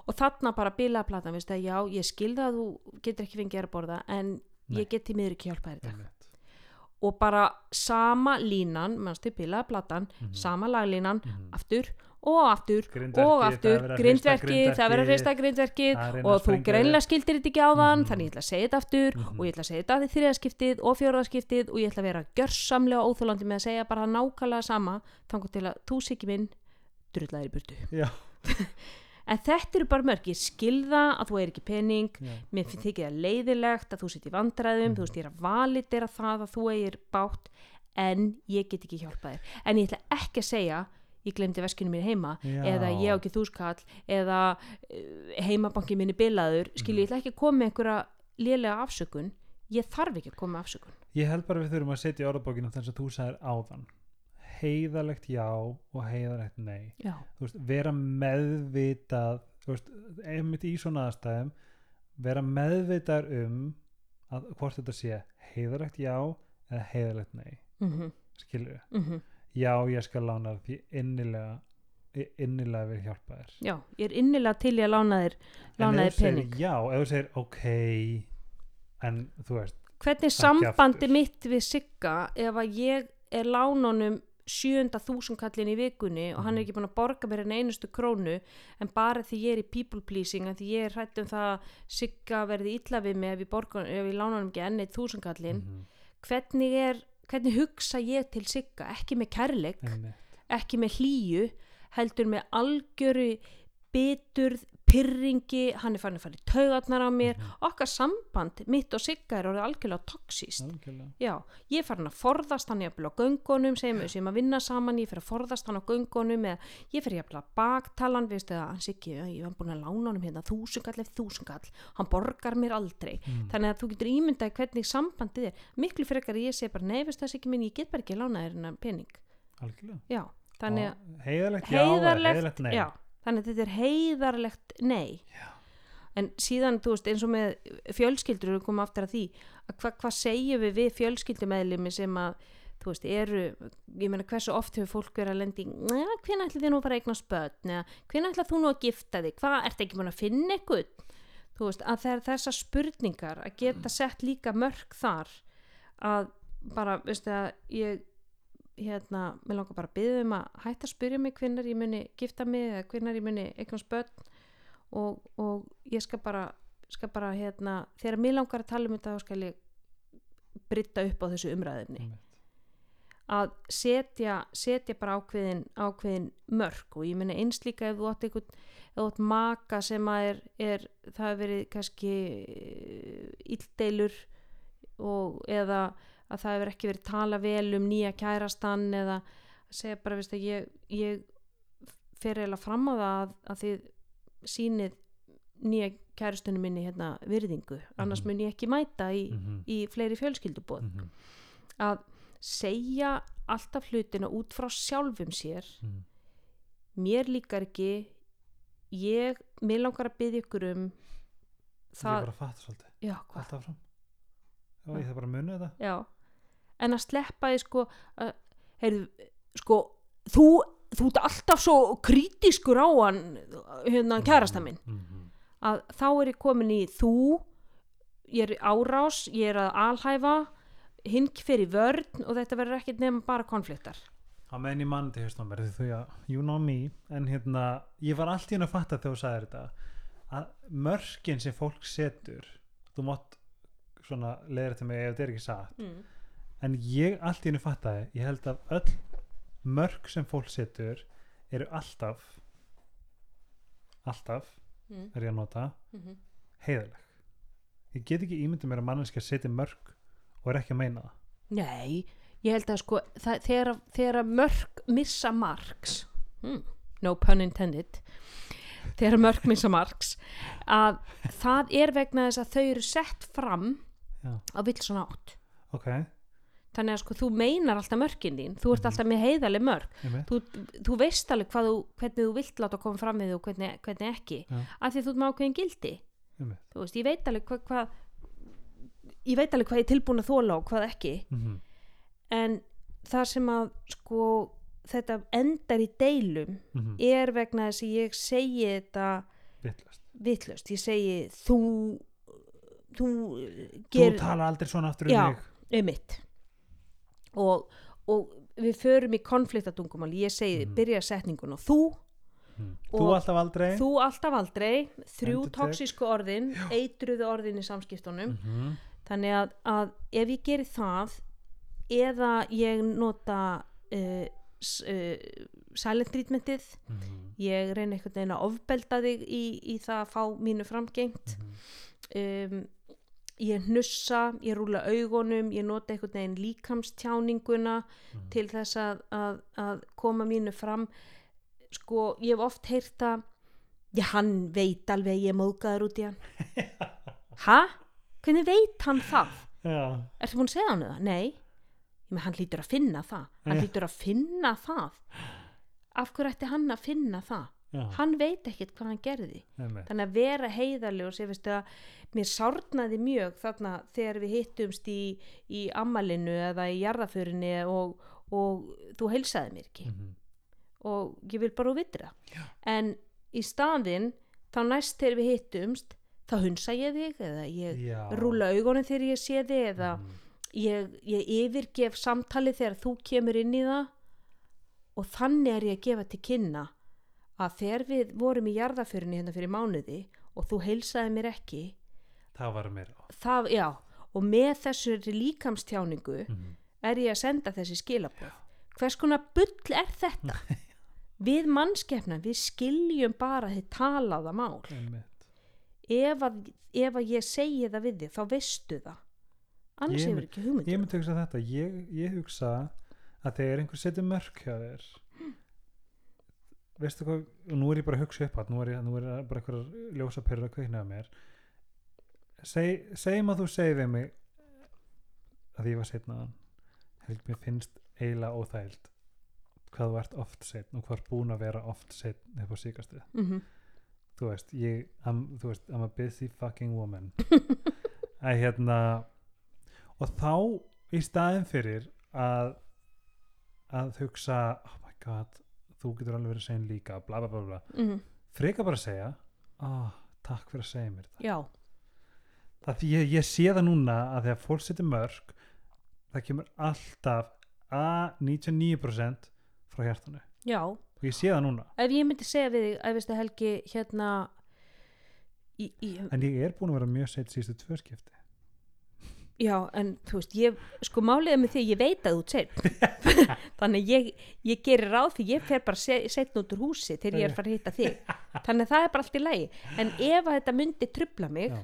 og þarna bara bilaði platan, veist það, já, ég skilða að þú getur ekki fengið að borða en Nei. ég get til miður ekki hjálpa þér í dag Einmitt. og bara sama línan, mannstu bilaði platan, Mhm. sama laglínan, Mhm. aftur og aftur Grindverkið, og aftur, grindverkið, það verður að hrista grindverkið er og þú greinlega skildir þetta ekki á þann Mhm. þannig ég ætla að segja þetta aftur Mhm. og ég ætla að segja þetta þriðaskiptið og fjóraðaskiptið og ég ætla að vera gjörsamlega óþólandi með að segja bara nákvæmlega sama þannig til að þú sikki minn drullaðir í burtu [laughs] en þetta eru bara mörg, ég skilða að þú er ekki pening Já. mér finnst þykir það leiðilegt að þú í vandræðum Mhm. þú er að validera það að þú eigir bátt en ég get ekki hjálpað þér en ég ætla ekki að segja ég glemdi veskinu mín heima Já. eða ég á ekki þúskall eða uh, heimabanki minni bilaður skilji, ég ætla ekki að koma með einhverja lélega afsökun ég þarf ekki að koma með afsökun. Ég held bara við þurfum að setja í orðabókinu þess að þú sagðir áðan heiðalegt já og heiðalegt nei. Já, þú veist, vera meðvitað þú veist, einmitt í svona aðstæðum vera meðvitað um að hvort þetta sé heiðalegt já eða heiðalegt nei. Mm skilur við, -hmm. Já ég skal lána þér því innilega ég innilega vil hjálpa þér já, ég er innilega til í að lána þér lána þér pening. já, ef þú segir ok en þú veist hvernig sambandi mitt við Sigga ef að ég er lánunum sjönda þúsunkallin í vikunni og hann er Mhm. ekki búin að borga mér en einustu krónu en bara því ég er í people pleasing en því ég er hrætt um það að Sigga verði illa við mig ef ég, ég hann ekki enn eitt þúsunkallin mhm, hvernig er hvernig hugsa ég til Sigga ekki með kærleik, einmitt. ekki með hlýju heldur með algjöru biturð, pyrringi hann er fann að fara í taugarnar á mér. Mhm. okkar samband mitt og Sigga er orðið algjörlega já, ég er farin að forðast hann jafnvel á göngunum, segjum við sem að vinna saman ég fer að forðast hann á göngunum eða ég fer jafnvel að baktala hann veist eða hann Siggi, ég var búin að lána honum hérna þúsungall eftir þúsungall, hann borgar mér aldrei. Mm. þannig að þú getur ímyndað hvernig sambandið er. Miklu frekar ég segi bara nei, veist það Siggi minn, ég get bara ekki að lána þér hennar pening. Algjörlega. já, þannig að Og heiðalegt já heiðarlegt, já, þannig að þetta er heiðarlegt nei. Já. en síðan, þú veist, eins og með fjölskyldur við komum aftur að því að hva, hvað segjum við við fjölskyldumeðlimi sem að þú veist, eru, ég meina hversu oft hefur fólk verið að lendi hvernig ætli þið nú bara að eignast börn? eða hvernig ætla þú nú að gifta þig, hvað, ertu ekki búin að finna eitthvað þú veist, að það er þessar spurningar að geta sett líka mörg þar að bara, veistu að ég hérna, mér langar bara að byggja um að hætta að spyrja mig hvenær ég muni gifta mig eða hvenær ég muni eignast börn. Og, og ég skal bara, skal bara hérna, þegar mér langar að tala um þetta þá skal ég britta upp á þessu umræðefni Einmitt. að setja, setja bara ákveðin, ákveðin mörk. Og ég meina eins líka ef þú átt einhvern þú átt maka sem að er, er það hefur verið kannski illdeilur og eða að það hefur ekki verið tala vel um nýja kærastan eða að segja bara veist að ég, ég fer eiginlega fram á það að, að þið sýnið nýja kærastunum minni hérna virðingu. Annars Mhm. mun ég ekki mæta í, Mhm. í fleiri fjölskyldubóð Mhm. að segja alltaf hlutina út frá sjálfum sér. Mhm. mér líkar ekki. Ég, mér langar að byggja ykkur um Ég það, bara fatt svolítið. Já, hvað, Alltaf fram Já, ég það bara að muna þetta. Já en að sleppa því sko að, heyrðu, sko þú, þú ert alltaf svo kritískur á hann hérna kærasta minn Mhm. að þá er ég komin í þú ég er í árás, ég er að alhæfa hinn fyrir vörn og þetta verður ekkert nefn bara konfliktar á meðan ég mann til verði þú að you know me en hérna, ég var allt í henni að fatta þegar þú sagðir þetta að mörkin sem fólk setur þú mátt svona leiðra til mig ef þetta er ekki satt mm. En ég allt í henni fattaði ég held að öll mörk sem fólk setur eru alltaf alltaf Mm. er ég að nota Mm heiðaleg ég get ekki ímyndið mér að manneskja setja mörk og er ekki að meina það. Nei, ég held að sko það, þegar, þegar mörk missa marks mm, no pun intended þegar mörk missa marks að það er vegna þess að þau eru sett fram á vilson átt ok, þannig að sko þú meinar alltaf mörkin þín þú ert alltaf með heiðaleg mörk. Þú, þú veist alveg þú, hvernig þú vilt láta koma fram við og hvernig, hvernig ekki Já. af því þú ert með ákveðin gildi. Þú veist, ég veit alveg hvað, hvað ég veit alveg hvað ég er tilbúin að þóla og hvað ekki. Mm en það sem að sko þetta endar í deilum -hmm. er vegna þess að ég segi þetta Vittlust. ég segi þú þú þú ger tala aldrei svona aftur um Já. mig. um mitt og, og við förum í konfliktadungumál, ég segi Mhm. byrja setningun og þú, mm. Og þú alltaf aldrei þú alltaf aldrei þrjú toksísku orðin, eitruðu orðin í samskiptunum -hmm. þannig að, að ef ég geri það eða ég nota uh, uh, silent treatmentið Mhm. ég reyna einhvern veginn að ofbelda þig í, í það að fá mínu framgengt Mhm. um, ég hnussa, ég rúla augunum ég nota einhvern veginn líkamstjáninguna Mhm. til þess að, að, að koma mínu fram sko, ég hef oft heyrt að já, hann veit alveg ég móðgæður út í hann [laughs] ha? hvernig veit hann það? já, Ertu búin að segja hann það? Nei. Með hann hlýtur að finna það. Hann Já. hlýtur að finna það. Af hverju ætti hann að finna það? Já, Hann veit ekkert hvað hann gerði. einmitt. Þannig að vera heiðarleg og sé veistu að mér sárnaði mjög þarna þegar við hittumst í, í ammalinu eða í jarðaförinni og, og þú heilsaði mér ekki. Mhm. Og ég vil bara vitra. En í staðinn, þá næst þegar við hittumst, þá hunsa ég þig eða ég já rúla augunum þegar ég sé þig eða Mhm. ég, ég yfirgef samtali þegar þú kemur inn í það og þannig er ég að gefa til kynna að þegar við vorum í jarðaförinni hérna fyrir mánuði og þú heilsaði mér ekki það var mér það, já, og með þessu líkamstjáningu Mhm. er ég að senda þessi skilabóð hvers konar bull er þetta? [laughs] Við mannskefna, við skiljum bara þið talaða mál. Ef að, ef að ég segi það við þig þá veistu það. Annars hefur ekki hugmynd ég um myndi hugsa þetta. Ég, ég hugsa að þegar einhver setur mörk hjá þér veistu hvað og nú er ég bara að hugsa upp að nú er, ég, nú er bara einhverjar ljósaperur að kveikna á mér. Seg, segjum að þú segir við mig að ég var setnaðan held mér finnst eiginlega óþægild hvað þú ert oft setn og hvað er búin að vera oft setn upp á síkastuð mm þú veist, ég I'm, þú veist, I'm a busy fucking woman. [laughs] Að hérna og þá í staðin fyrir að að hugsa oh my god, þú getur alveg verið segja líka bla bla bla bla, -hmm. freka bara að segja oh, takk fyrir að segja mér þetta. Já, það því ég, ég sé það núna að þegar fólk setur mörg það kemur alltaf að 99% frá hjartanu. Já. Og ég sé það núna. Ef ég myndi segja við þig að veistu Helgi hérna í, í, en ég er búin að vera mjög seitt síðustu tvö skipti já en þú veist ég, sko máliðið með því ég veit að þú segir [laughs] þannig ég, ég gerir ráð því ég fer bara se, setn út úr húsi þegar ég er fara að hitta þig. Þannig að það er bara allt í lagi. En ef þetta myndi trubla mig Já.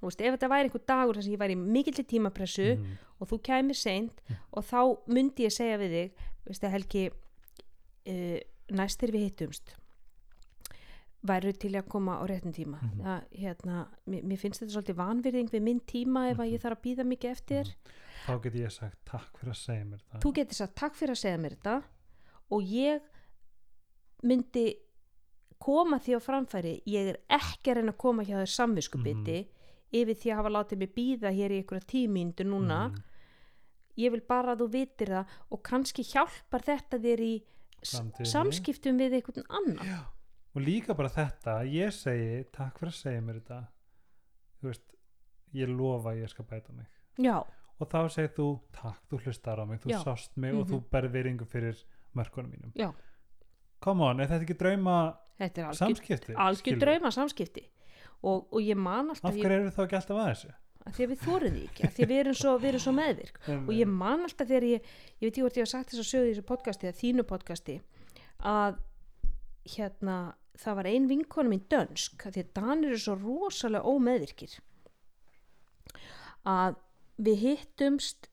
þú veist, ef þetta væri einhver dagur þar sem ég væri í mikill tímapressu Mhm. og þú kæmir seint og þá myndi ég segja við þig veistu Helgi uh, næst þegar við hittumst væru til að koma á réttum tíma Mhm. það, hérna, mér, mér finnst þetta svolítið vanvirðing við minn tíma ef að ég þarf að býða mikið eftir Mhm. þá get ég sagt takk fyrir að segja mér það þú getur sagt takk fyrir að segja mér þetta og ég myndi koma því á framfæri ég er ekki að reyna að koma hjá þér samviskubiti yfir því að hafa látið mig býða hér í einhverja tímíndu núna Mhm. ég vil bara að þú vitir það og kannski hjálpar þetta þér í Framtíðinni. samskiptum við einhvern annan Já. Og líka bara þetta ég segi takk fyrir að segja mér þetta. Þú veist ég lofa að ég skal bæta mig. Já, og þá segir þú takk, þú hlustar á mig, þú Já. sást mig og Mhm. þú berð veringu fyrir mörkunum mínum. Já. come on, er þetta ekki drauma þetta er algjör, samskipti algjör drauma samskipti. Og, og ég man af alltaf ég, hverju eru þá ekki alltaf að þessu? Að því að við þórum því ekki að því að við erum svo, við erum svo meðvirk. Og ég man alltaf þegar ég ég veit ég hvort ég hef sagt þess að sögu í þessu podcasti þínu podcasti að hérna það var ein vinkonu mín dönsk því að Danir eru svo rosalega ómeðvirkir. Að við hittumst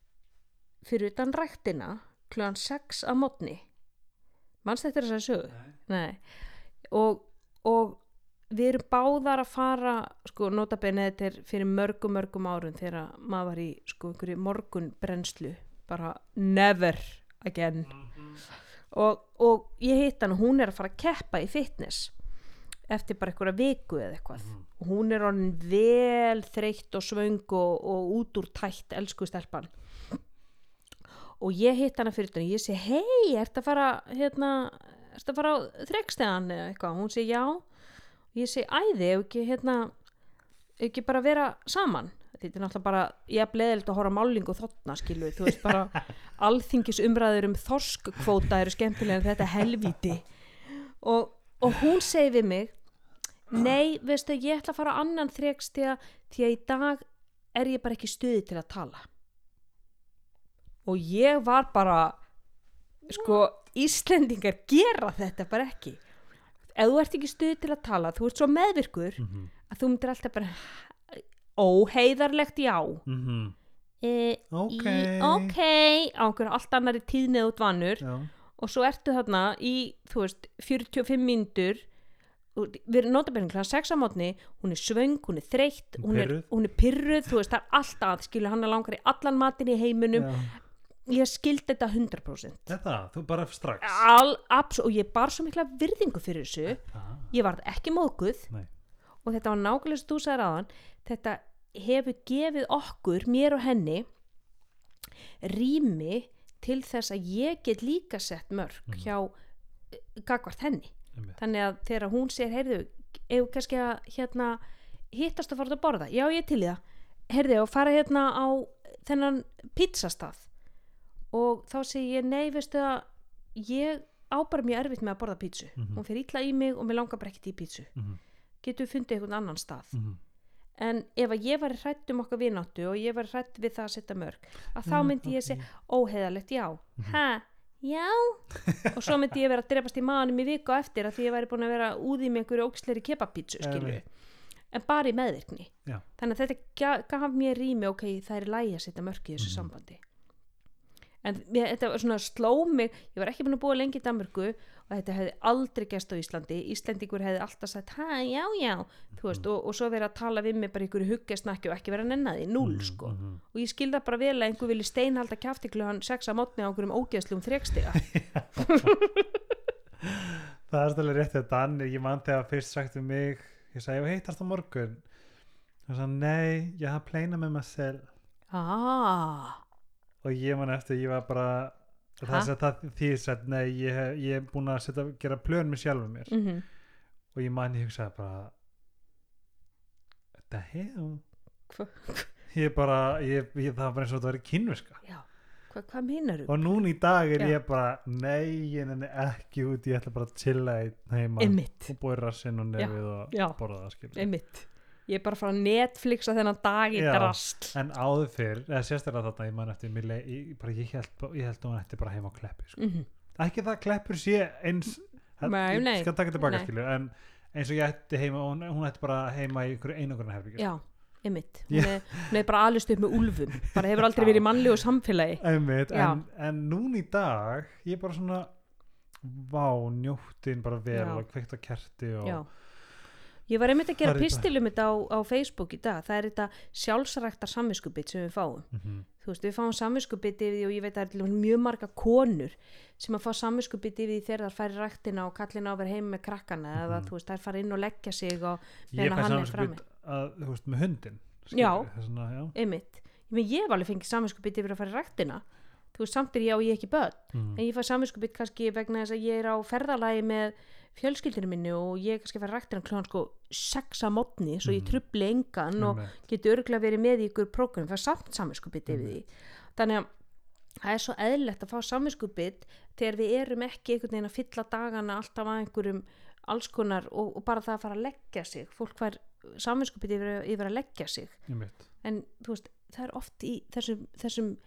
fyrir utan ræktina klugan 6 að mótni mannst þetta er þess að sögu? Nei. Og, og við erum báðar að fara sko notabenið þetta er fyrir mörgum mörgum árum þegar maður var í sko einhverju morgun brennslu bara never again og, og ég hitt hann og hún er að fara að keppa í fitness eftir bara einhverja viku eða eitthvað. Og hún er orðin vel þreytt og svöng og, og út úr tætt elsku stelpan. Og ég hitt hana fyrir þetta og ég segi hei, ertu að fara hérna, ertu að fara á þrekstegan eða eitthvað, hún segi já. Og ég segi æði, ef ekki hérna ef ekki bara vera saman þetta er náttúrulega bara, ég er bleðild að horfa á málingu þotna skilu, þú veist bara [laughs] alþingis umræður um þorskvóta eru skemmtilega en þetta helvíti. Og, og hún segi við mig nei, veistu, ég ætla að fara annan þrekstega því að í dag er ég bara ekki stuði til að tala. Og ég var bara sko, Íslendingar gera þetta bara ekki. Ef þú ert ekki stuði til að tala þú ert svo meðvirkur Mhm. að þú myndir alltaf bara óheiðarlegt já. Mhm. e, Ok. í, ok. á einhverju allt annari tíðnið út vannur. Og svo ertu þarna í þú veist 45 mínútur. Og við erum notabennið klæðan sex á mótni hún er svöng, hún er þreytt hún er, hún er pyrruð, þú veist það er alltaf skilur hann er langar í allan matin í heiminum. Já. ég skildi þetta 100% Þetta, þú bara strax. Al, abs, og ég bar svo mikla virðingu fyrir þessu. Ah, ég var ekki móðguð. Nei. Og þetta var nákvæmlega sem þú sagðir aðan þetta hefur gefið okkur, mér og henni rými til þess að ég get líka sett mörg hjá eh, gagvart henni. Einmitt. þannig að þegar hún sér, heyrðu ef kannski að hérna hittast að fara að borða, já ég til í það. Heyrðu og fara hérna á þennan pizzastað. Og þá segi ég, nei veistu að ég á bara mjög erfitt með að borða pizzu Mhm. hún fer illa í mig og mér langar bara ekkert í pizzu Mhm. Getur við fundið einhvern annan stað. Mhm. en ef að ég var hrætt um okkar vináttu og ég var hrætt við það að setja mörg að þá Mm, myndi ég ok. segja óheðalegt já. Hæ, já? Og svo myndi ég vera að drepast í maðanum í viku eftir að því ég væri búin að vera úði með einhverju óksleiri kebabpítsu skilju en bara í meðvirkni. Já. þannig að þetta ga- gaf mér rými ok, það er lægi að setja mörg í þessu Mhm. sambandi en mér, þetta var svona sló mig ég var ekki búin að búa lengi í Danmörku og þetta hefði aldrei gæst á Íslandi. Íslendingur hefði alltaf sagt hæ, já, já. Þú veist, og, og svo verið að tala við mig bara ykkur huggesnakki og ekki vera að nenna því, núl sko. Mhm. og ég skilða bara vel að einhver vilji steinhalda kjafti klugan sex að mótni á einhverjum ógeðslum þrekstiga. [laughs] Það er stæðlega rétt að Danni, ég man þegar fyrst sagt um mig, ég sagði, ég heitast á morgun. Það sagði, nei, ég Og ég man eftir, ég var bara, það er það að, nei, ég, hef- ég er búin að setja, gera plön með sjálfum mér. mm Og ég man, ég hugsaði bara, þetta hefum. Ég bara, ég, ég, það var bara eins og þetta í kynviska. já, Hva, hvað meinar Og núna í dag er Já. ég bara, nei, ég nenni ekki út, ég ætla bara að chilla einn heima. Einmitt, Og búið rassinn og nefið og já. borða það, skilur. einmitt ég er bara að fara að Netflixa þennan dag í drast En áður fyrr, eða sérstaklega þarna ég man eftir, leið, ég, bara, ég held, ég held að hún ætti bara heima á kleppi, sko. mm Ekki það að kleppur sé eins, Nei, nei. ég skal taka tilbaka, Nei. skilur, en eins og ég ætti heima, hún, hún ætti bara heima í einhverju einogrunna herbyggja. já, einmitt hún er, hún er bara alist upp með úlfum bara hefur aldrei verið mannlegu samfélagi Einmitt, en, en núna í dag, ég er bara svona, vá, njóttin bara vel Já. og kveikt á kerti og, já ég var einmitt að gera Það er pistilum þetta á, á Facebook í dag það er þetta sjálfsrækta samviskubit sem við fáum Mhm, þú veist, við fáum samviskubit yfir því og ég veit að það er mjög marga konur sem að fá samviskubit yfir því þegar þær færi ræktina og kallina á að vera heim með krakkana eða Mhm. þú veist, þær fara inn og leggja sig og ég fæ hann er samskupið að, þú veist, með hundin Já. svona, já. einmitt, ég, meina, ég hef alveg fengið samviskubit yfir að fara í ræktina þú veist, samt er ég á ég ekki börn Mm. en ég fæ samviskubit kannski vegna þess að ég er á ferðalagi með fjölskyldinu minni og ég er kannski að fara í ræktina kljóðan sko sex að mótni svo ég Mhm. trubli engan og Einmitt. geti örgulega verið með í ykkur prógram það er samt samviskubit yfir því þannig að það er svo eðlilegt að fá samvinskupið þegar við erum ekki einhvern veginn að fylla dagana alltaf að einhverjum alls konar og, og bara það að fara að leggja sig fólk fær samvinskupið yfir, yfir að leggja sig einmitt. en þú veist, það er oft í þessum, þessum,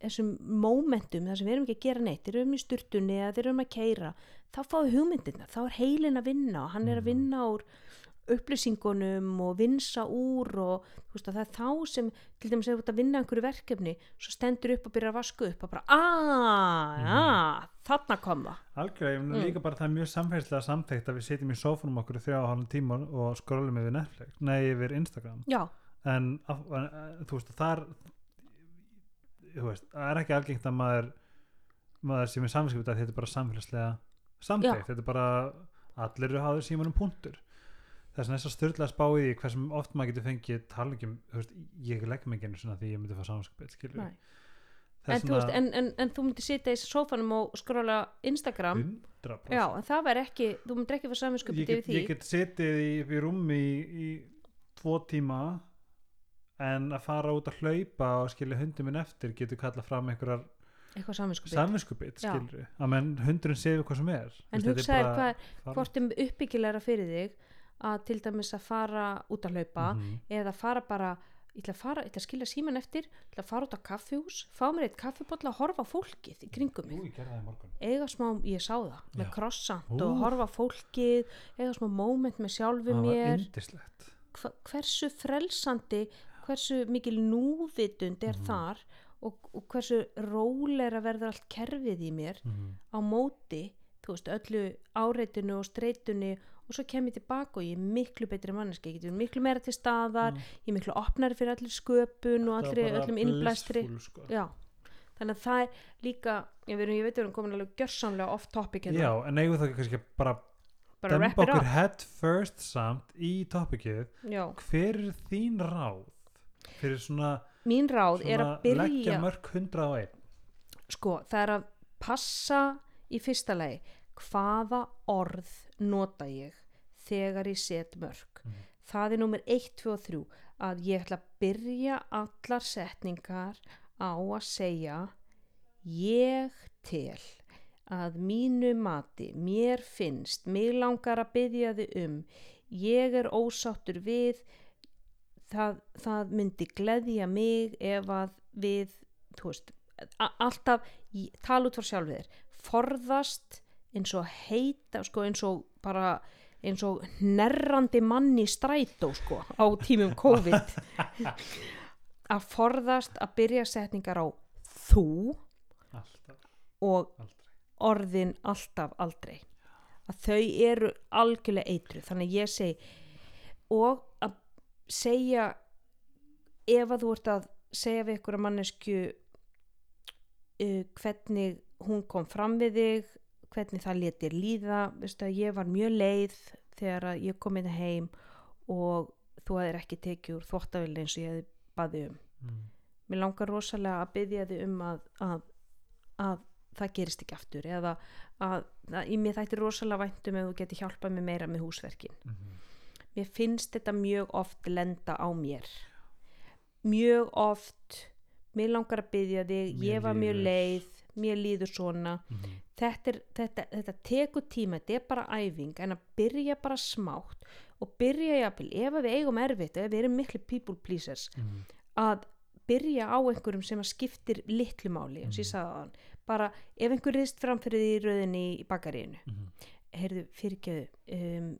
þessum momentum þar sem við erum ekki að gera neitt, þeir eru um í sturtunni eða þeir eru um að keira, þá fáum við hugmyndina þá er heilin að vinna og hann er að Mhm. vinna úr upplýsingunum og vinsa úr og veist að það er þá sem til dæmis að vinna einhverju verkefni svo stendur upp og byrjar að vaska upp og bara aaa, Mhm. ja, þarna kom það algjörlega, Mm. líka bara það er mjög samfélagslega samþekkt að við sitjum í sófunum okkur í þrjá og hálfum tíma og skrólum yfir Netflix, nei yfir Instagram já, en, en þú veist, þú veist, það er ekki algengt að maður maður sem er samfélagskipið þetta er bara samfélagslega samþekkt, þetta er bara allir eru hafður símanum punktur. Þess svo styrla að spá í hversum oft maður getur fengið talingjum veist, ég legg mig ekki því ég myndi fá samfélagskipið skilur Nei. en, en, en, en þú myndir sitja í sófanum og skróla Instagram. 100% já, en það verð ekki, þú myndir ekki fá get, yfir því. ég get setið í, í rúmi í, í tvo tíma en að fara út að hlaupa og skilja hundi minn eftir getur kallað fram einhverjar eitthvað skilur að menn hundurinn séu hvað sem er. En bara hvað, hvort er uppbyggilegra fyrir þig að til dæmis að fara út að hlaupa Mhm. eða fara bara ég ætla að fara, ég ætla að skilja síman eftir ég ætla að fara út á kaffihús, fá mér eitt kaffibotla að horfa fólkið í kringum mig. Eiga smá, ég sá það, með Já. krossant Ú. og horfa fólkið eiga smá moment með sjálfu mér. hva, hversu frelsandi hversu mikil núvitund er Mhm. þar og, og hversu róleira verður allt kerfið í mér mm á móti þú veist, öllu áreitinu og streitunni og svo kem ég tilbaka og ég er miklu betri manneski, ég getur miklu meira til staðar Mm. ég er miklu opnari fyrir allir sköpun og allir, öllum innblæstri sko. þannig að það er líka ég, verum, ég veit að við erum komin alveg gjörsamlega off topic hérna, já, en eigum það kannski bara bara it okkur head first samt í topikið já. hver er þín ráð fyrir svona, mín ráð er svona að byrja leggja mörg 101 sko, það er að passa í fyrsta lagi hvaða orð nota ég þegar ég set mörg Mhm. það er nummer 1, 2 og 3 að ég ætla að byrja allar setningar á að segja ég tel að mínu mati mér finnst, mig langar að byggja þið um ég er ósáttur við það, það myndi gleðja mig ef að við þú veist, alltaf tala út frá sjálfið þér forðast eins og heita sko, eins og bara eins og nerrandi manni strætó sko, á tímum COVID. [laughs] Að forðast að byrja setningar á þú alltaf, og aldrei. orðin alltaf aldrei. Að þau eru algjörlega eitru þannig ég segi og segja ef að þú ert að segja við ykkur að mannesku uh, hvernig hún kom fram við þig hvernig það letir líða veistu að ég var mjög leið þegar ég kom inn heim og þú hefðir ekki tekið úr þvóttavill eins og ég hefði baðið um. Mm. mér langar rosalega að byggja þig um að, að, að það gerist ekki aftur eða að, að í mér þætti rosalega væntum ef þú geti hjálpað mér meira með húsverkin. Mm mér finnst þetta mjög oft lenda á mér mjög oft mér langar að byggja þig Mér ég var mjög líður. leið, mér líður svona -hmm. þetta, er, þetta, þetta tekur tíma þetta er bara æfing en að byrja bara smátt og byrja jafnvel ef við eigum erfitt ef við erum miklu people pleasers Mm að byrja á einhverjum sem að skiptir litlu máli eins og ég Mhm. sagði þann bara ef einhver rist framfyrir því í rauðinni í bakaríinu -hmm. heyrðu fyrirgjöðu um,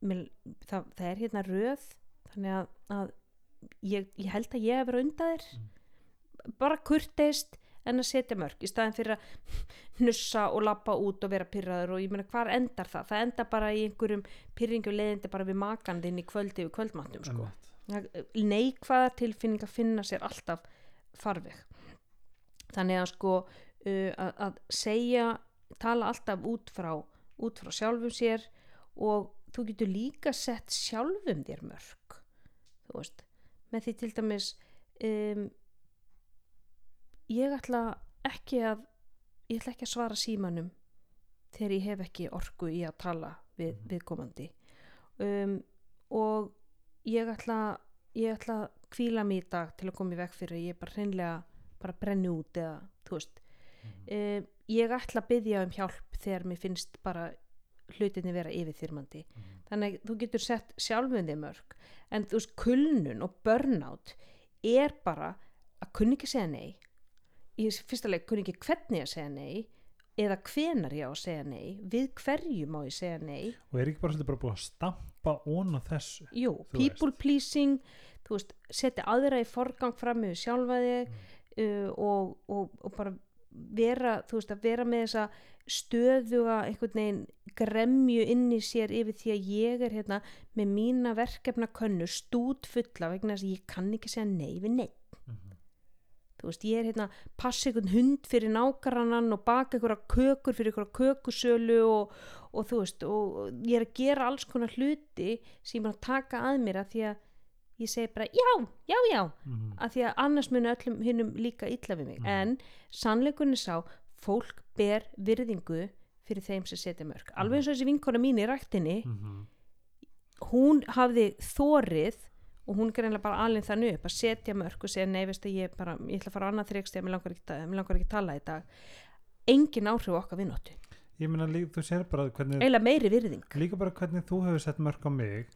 mér, það, það er hérna röð þannig að, að ég, ég held að ég hef verið undan þér. Mhm. bara kurteist en að setja mörg í staðin fyrir að hnussa og lappa út og vera pyrraður og ég meina hvar endar það? Það endar bara í einhverjum pyrringu leiðindi bara við makandinn í kvöldi við kvöldmattum sko. Það- neikvæðar tilfinningar finna sér alltaf farveg. Þannig að sko uh, að, að segja tala alltaf út frá út frá sjálfum sér og þú getur líka sett sjálfum þér mörg þú veist með því til dæmis um, ég ætla ekki að ég ætla ekki að svara símanum þegar ég hef ekki orku í að tala við Mhm. viðkomandi um, og ég ætla ég ætla að kvíla mig í dag til að koma í veg fyrir að ég bara hreinlega bara brenni út eða þú veist Mhm. uh, ég ætla að byggja um hjálp þegar mér finnst bara hlutinni vera yfirþyrmandi. Mhm. þannig að þú getur sett sjálfum þig mörg en þú veist kulnun og burnout er bara að kunni ekki segja nei. Í fyrsta leik kunni ekki hvernig að segja nei eða hvenar ég á að segja nei við hverju má ég segja nei. Og er ekki bara svolítið bara búið að stampa ón á þessu? Jú, people pleasing þú veist, setja aðra í forgang fram með sjálfa þig uh, og, og, og bara vera, þú veist, að vera með þessa stöðuga einhvern veginn gremju inn í sér yfir því að ég er hérna með mína verkefna könnu stút fulla vegna þess að ég kann ekki segja nei við nei Mhm. þú veist, ég er hérna passa einhvern hund fyrir nákarannan og baka einhverja kökur fyrir einhverja kökusölu og, og þú veist, og ég er að gera alls konar hluti sem ég er að taka að mér að því að ég segi bara já, já, já. Mhm. að því að annars muni öllum hinnum líka illa við mig. Mhm. en sannleikunni sá fólk ber virðingu fyrir þeim sem setja mörg alveg eins og þessi vinkona mín í ræktinni Mhm. hún hafði þórið og hún greinlega bara alveg þannig upp að setja mörg og segja nei veist að ég bara ég ætla að fara á annað þrygst mér langar ekki, mig langar ekki að tala í dag. Engin áhrif okkar vinnóttu ég meina líka, þú sér bara hvernig meiri virðing. Líka bara hvernig þú hefur sett mörg á mig.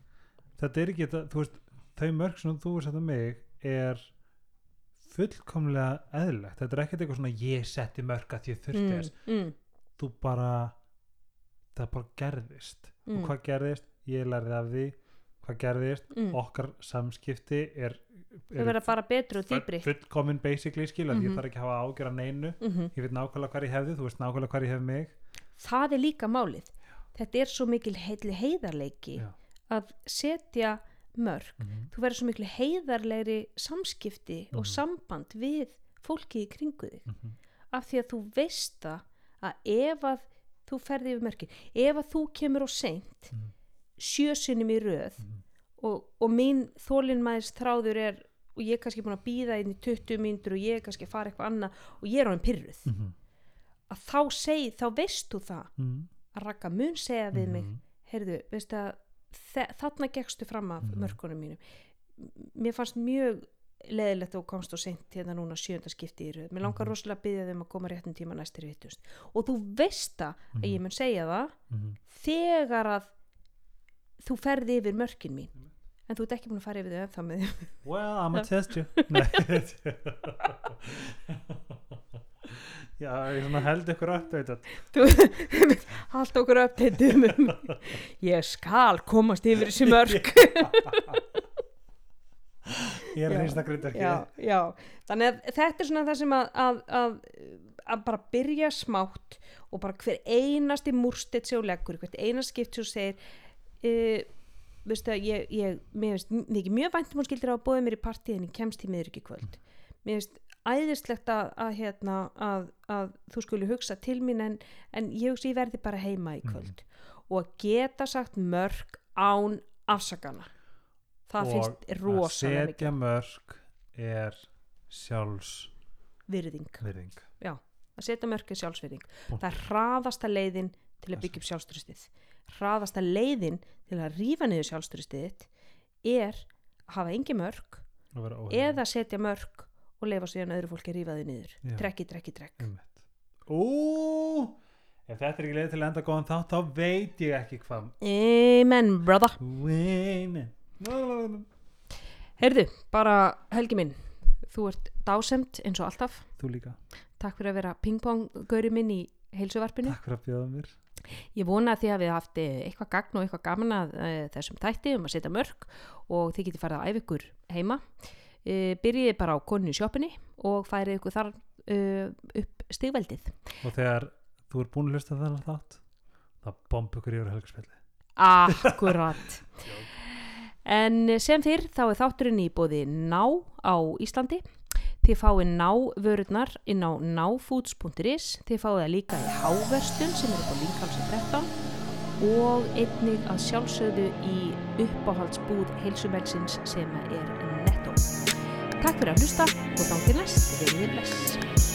Þetta er ekki, þetta, þú veist þau mörg sem þú hefur sett á mig er fullkomlega eðlilegt. Þetta er ekkert eitthvað svona ég setti mörg að ég þurfti þess. mm, þú bara það bara gerðist. Mm, og hvað gerðist, ég lærði af því. Hvað gerðist, mm. okkar samskipti er, þau verða bara betri og dýbri fullkomin basically skil mm Mhm. ég þarf ekki að hafa ágjör að neinu. Mm ég veit nákvæmlega hvar ég hefði, þú veist nákvæmlega hvar ég hef mig. Það er líka málið. Þetta er svo mikil heiðarleiki Já. að setja mörg mm -hmm. þú verður svo mikil heiðarlegri samskipti og Mhm. samband við fólkið í kringu þig Mm af því að þú veist það að ef að þú ferði yfir mörkin ef að þú kemur á seint Mhm. sjösunum í röð Mhm. og, og mín þólinmæðis þráður er og ég er kannski búin að býða inn í 20 mínútur og ég er kannski að fara eitthvað annað og ég er á einn pyrruð -hmm. að þá segi, þá veist þú það Mm að rakka mun segja við mig -hmm. heyrðu, veistu að þarna gekkstu fram af Mhm. mörkunum mínum. Mér fannst mjög leðilegt og komst og seint hérna núna sjönda skipti í röð. Mér langar Mhm. rosalega að byggja þeim að koma réttum tíma næstir vittust og þú veist það að ég mun segja það Mhm. þegar að þú ferði yfir mörkin mín. En þú ert ekki búin að fara yfir þau ennþá með Well, I'm gonna test you [laughs] [laughs] [laughs] Já, ég held ykkur upp þetta allt okkur uppteitum um ég skal komast yfir þessi mörk. [laughs] Ég er hrista grinda já, já, þannig að þetta er svona það sem að, að, að, að bara byrja smátt og bara hver einasti múrstitt sem þú leggur, hvert einasti skipt sem þú segir uh, veistu að ég, ég mér finnst mikið mjög væntum hún skildir á að bóða mér í partíðin ég kemst í miður ekki kvöld. Mér finnst æðislegt að, að, hérna, að, að þú skuli hugsa til mín en, en ég hugsa ég verði bara heima í kvöld. Og að geta sagt mörg án afsakana. Það finnst Og að rosalega mikið setja mörg er sjálfs virðing. virðing. Að setja mörg er sjálfsvirðing. Punktur. það er hraðasta leiðin til að byggja upp sjálfstrustið hraðasta leiðin til að rífa niður sjálfstrustið þitt er að hafa engi mörg að eða setja mörg og leifa síðan öðru fólki að rífa þið niður. Já. trekki, trekki, trekk. Ú, ef þetta er ekki leið til að enda góðan þátt þá veit ég ekki hvað Amen brother. Amen. Heyrðu, bara Helgi minn þú ert dásemt eins og alltaf. Þú líka, takk fyrir að vera pingpong-gauri minn í heilsuvarpinu. Takk fyrir að bjóða mér. Ég vona að þið hafið haft eh, eitthvað gagn og eitthvað gaman að e, þessum þætti um að setja mörg og þið getið farið að æfa ykkur heima. E, byrjiði bara á konu í sjoppinni og færið ykkur þar e, upp stigveldið. Og þegar þú er búin að hlusta þennan þátt þá bomb ykkur yfir helgarspilli Akkurat. [laughs] en sem fyrr þá er þátturinn í bóði ná á Íslandi. Þið fáið ná vörurnar inn á náfoods.is. Þið fáið það líka í háverslun sem er upp á Líkhalsi 13 og einnig að sjálfsögðu í uppáhaldsbúð heilsumelsins sem er. Takk fyrir að hlusta og þá til næst. Verðið bless.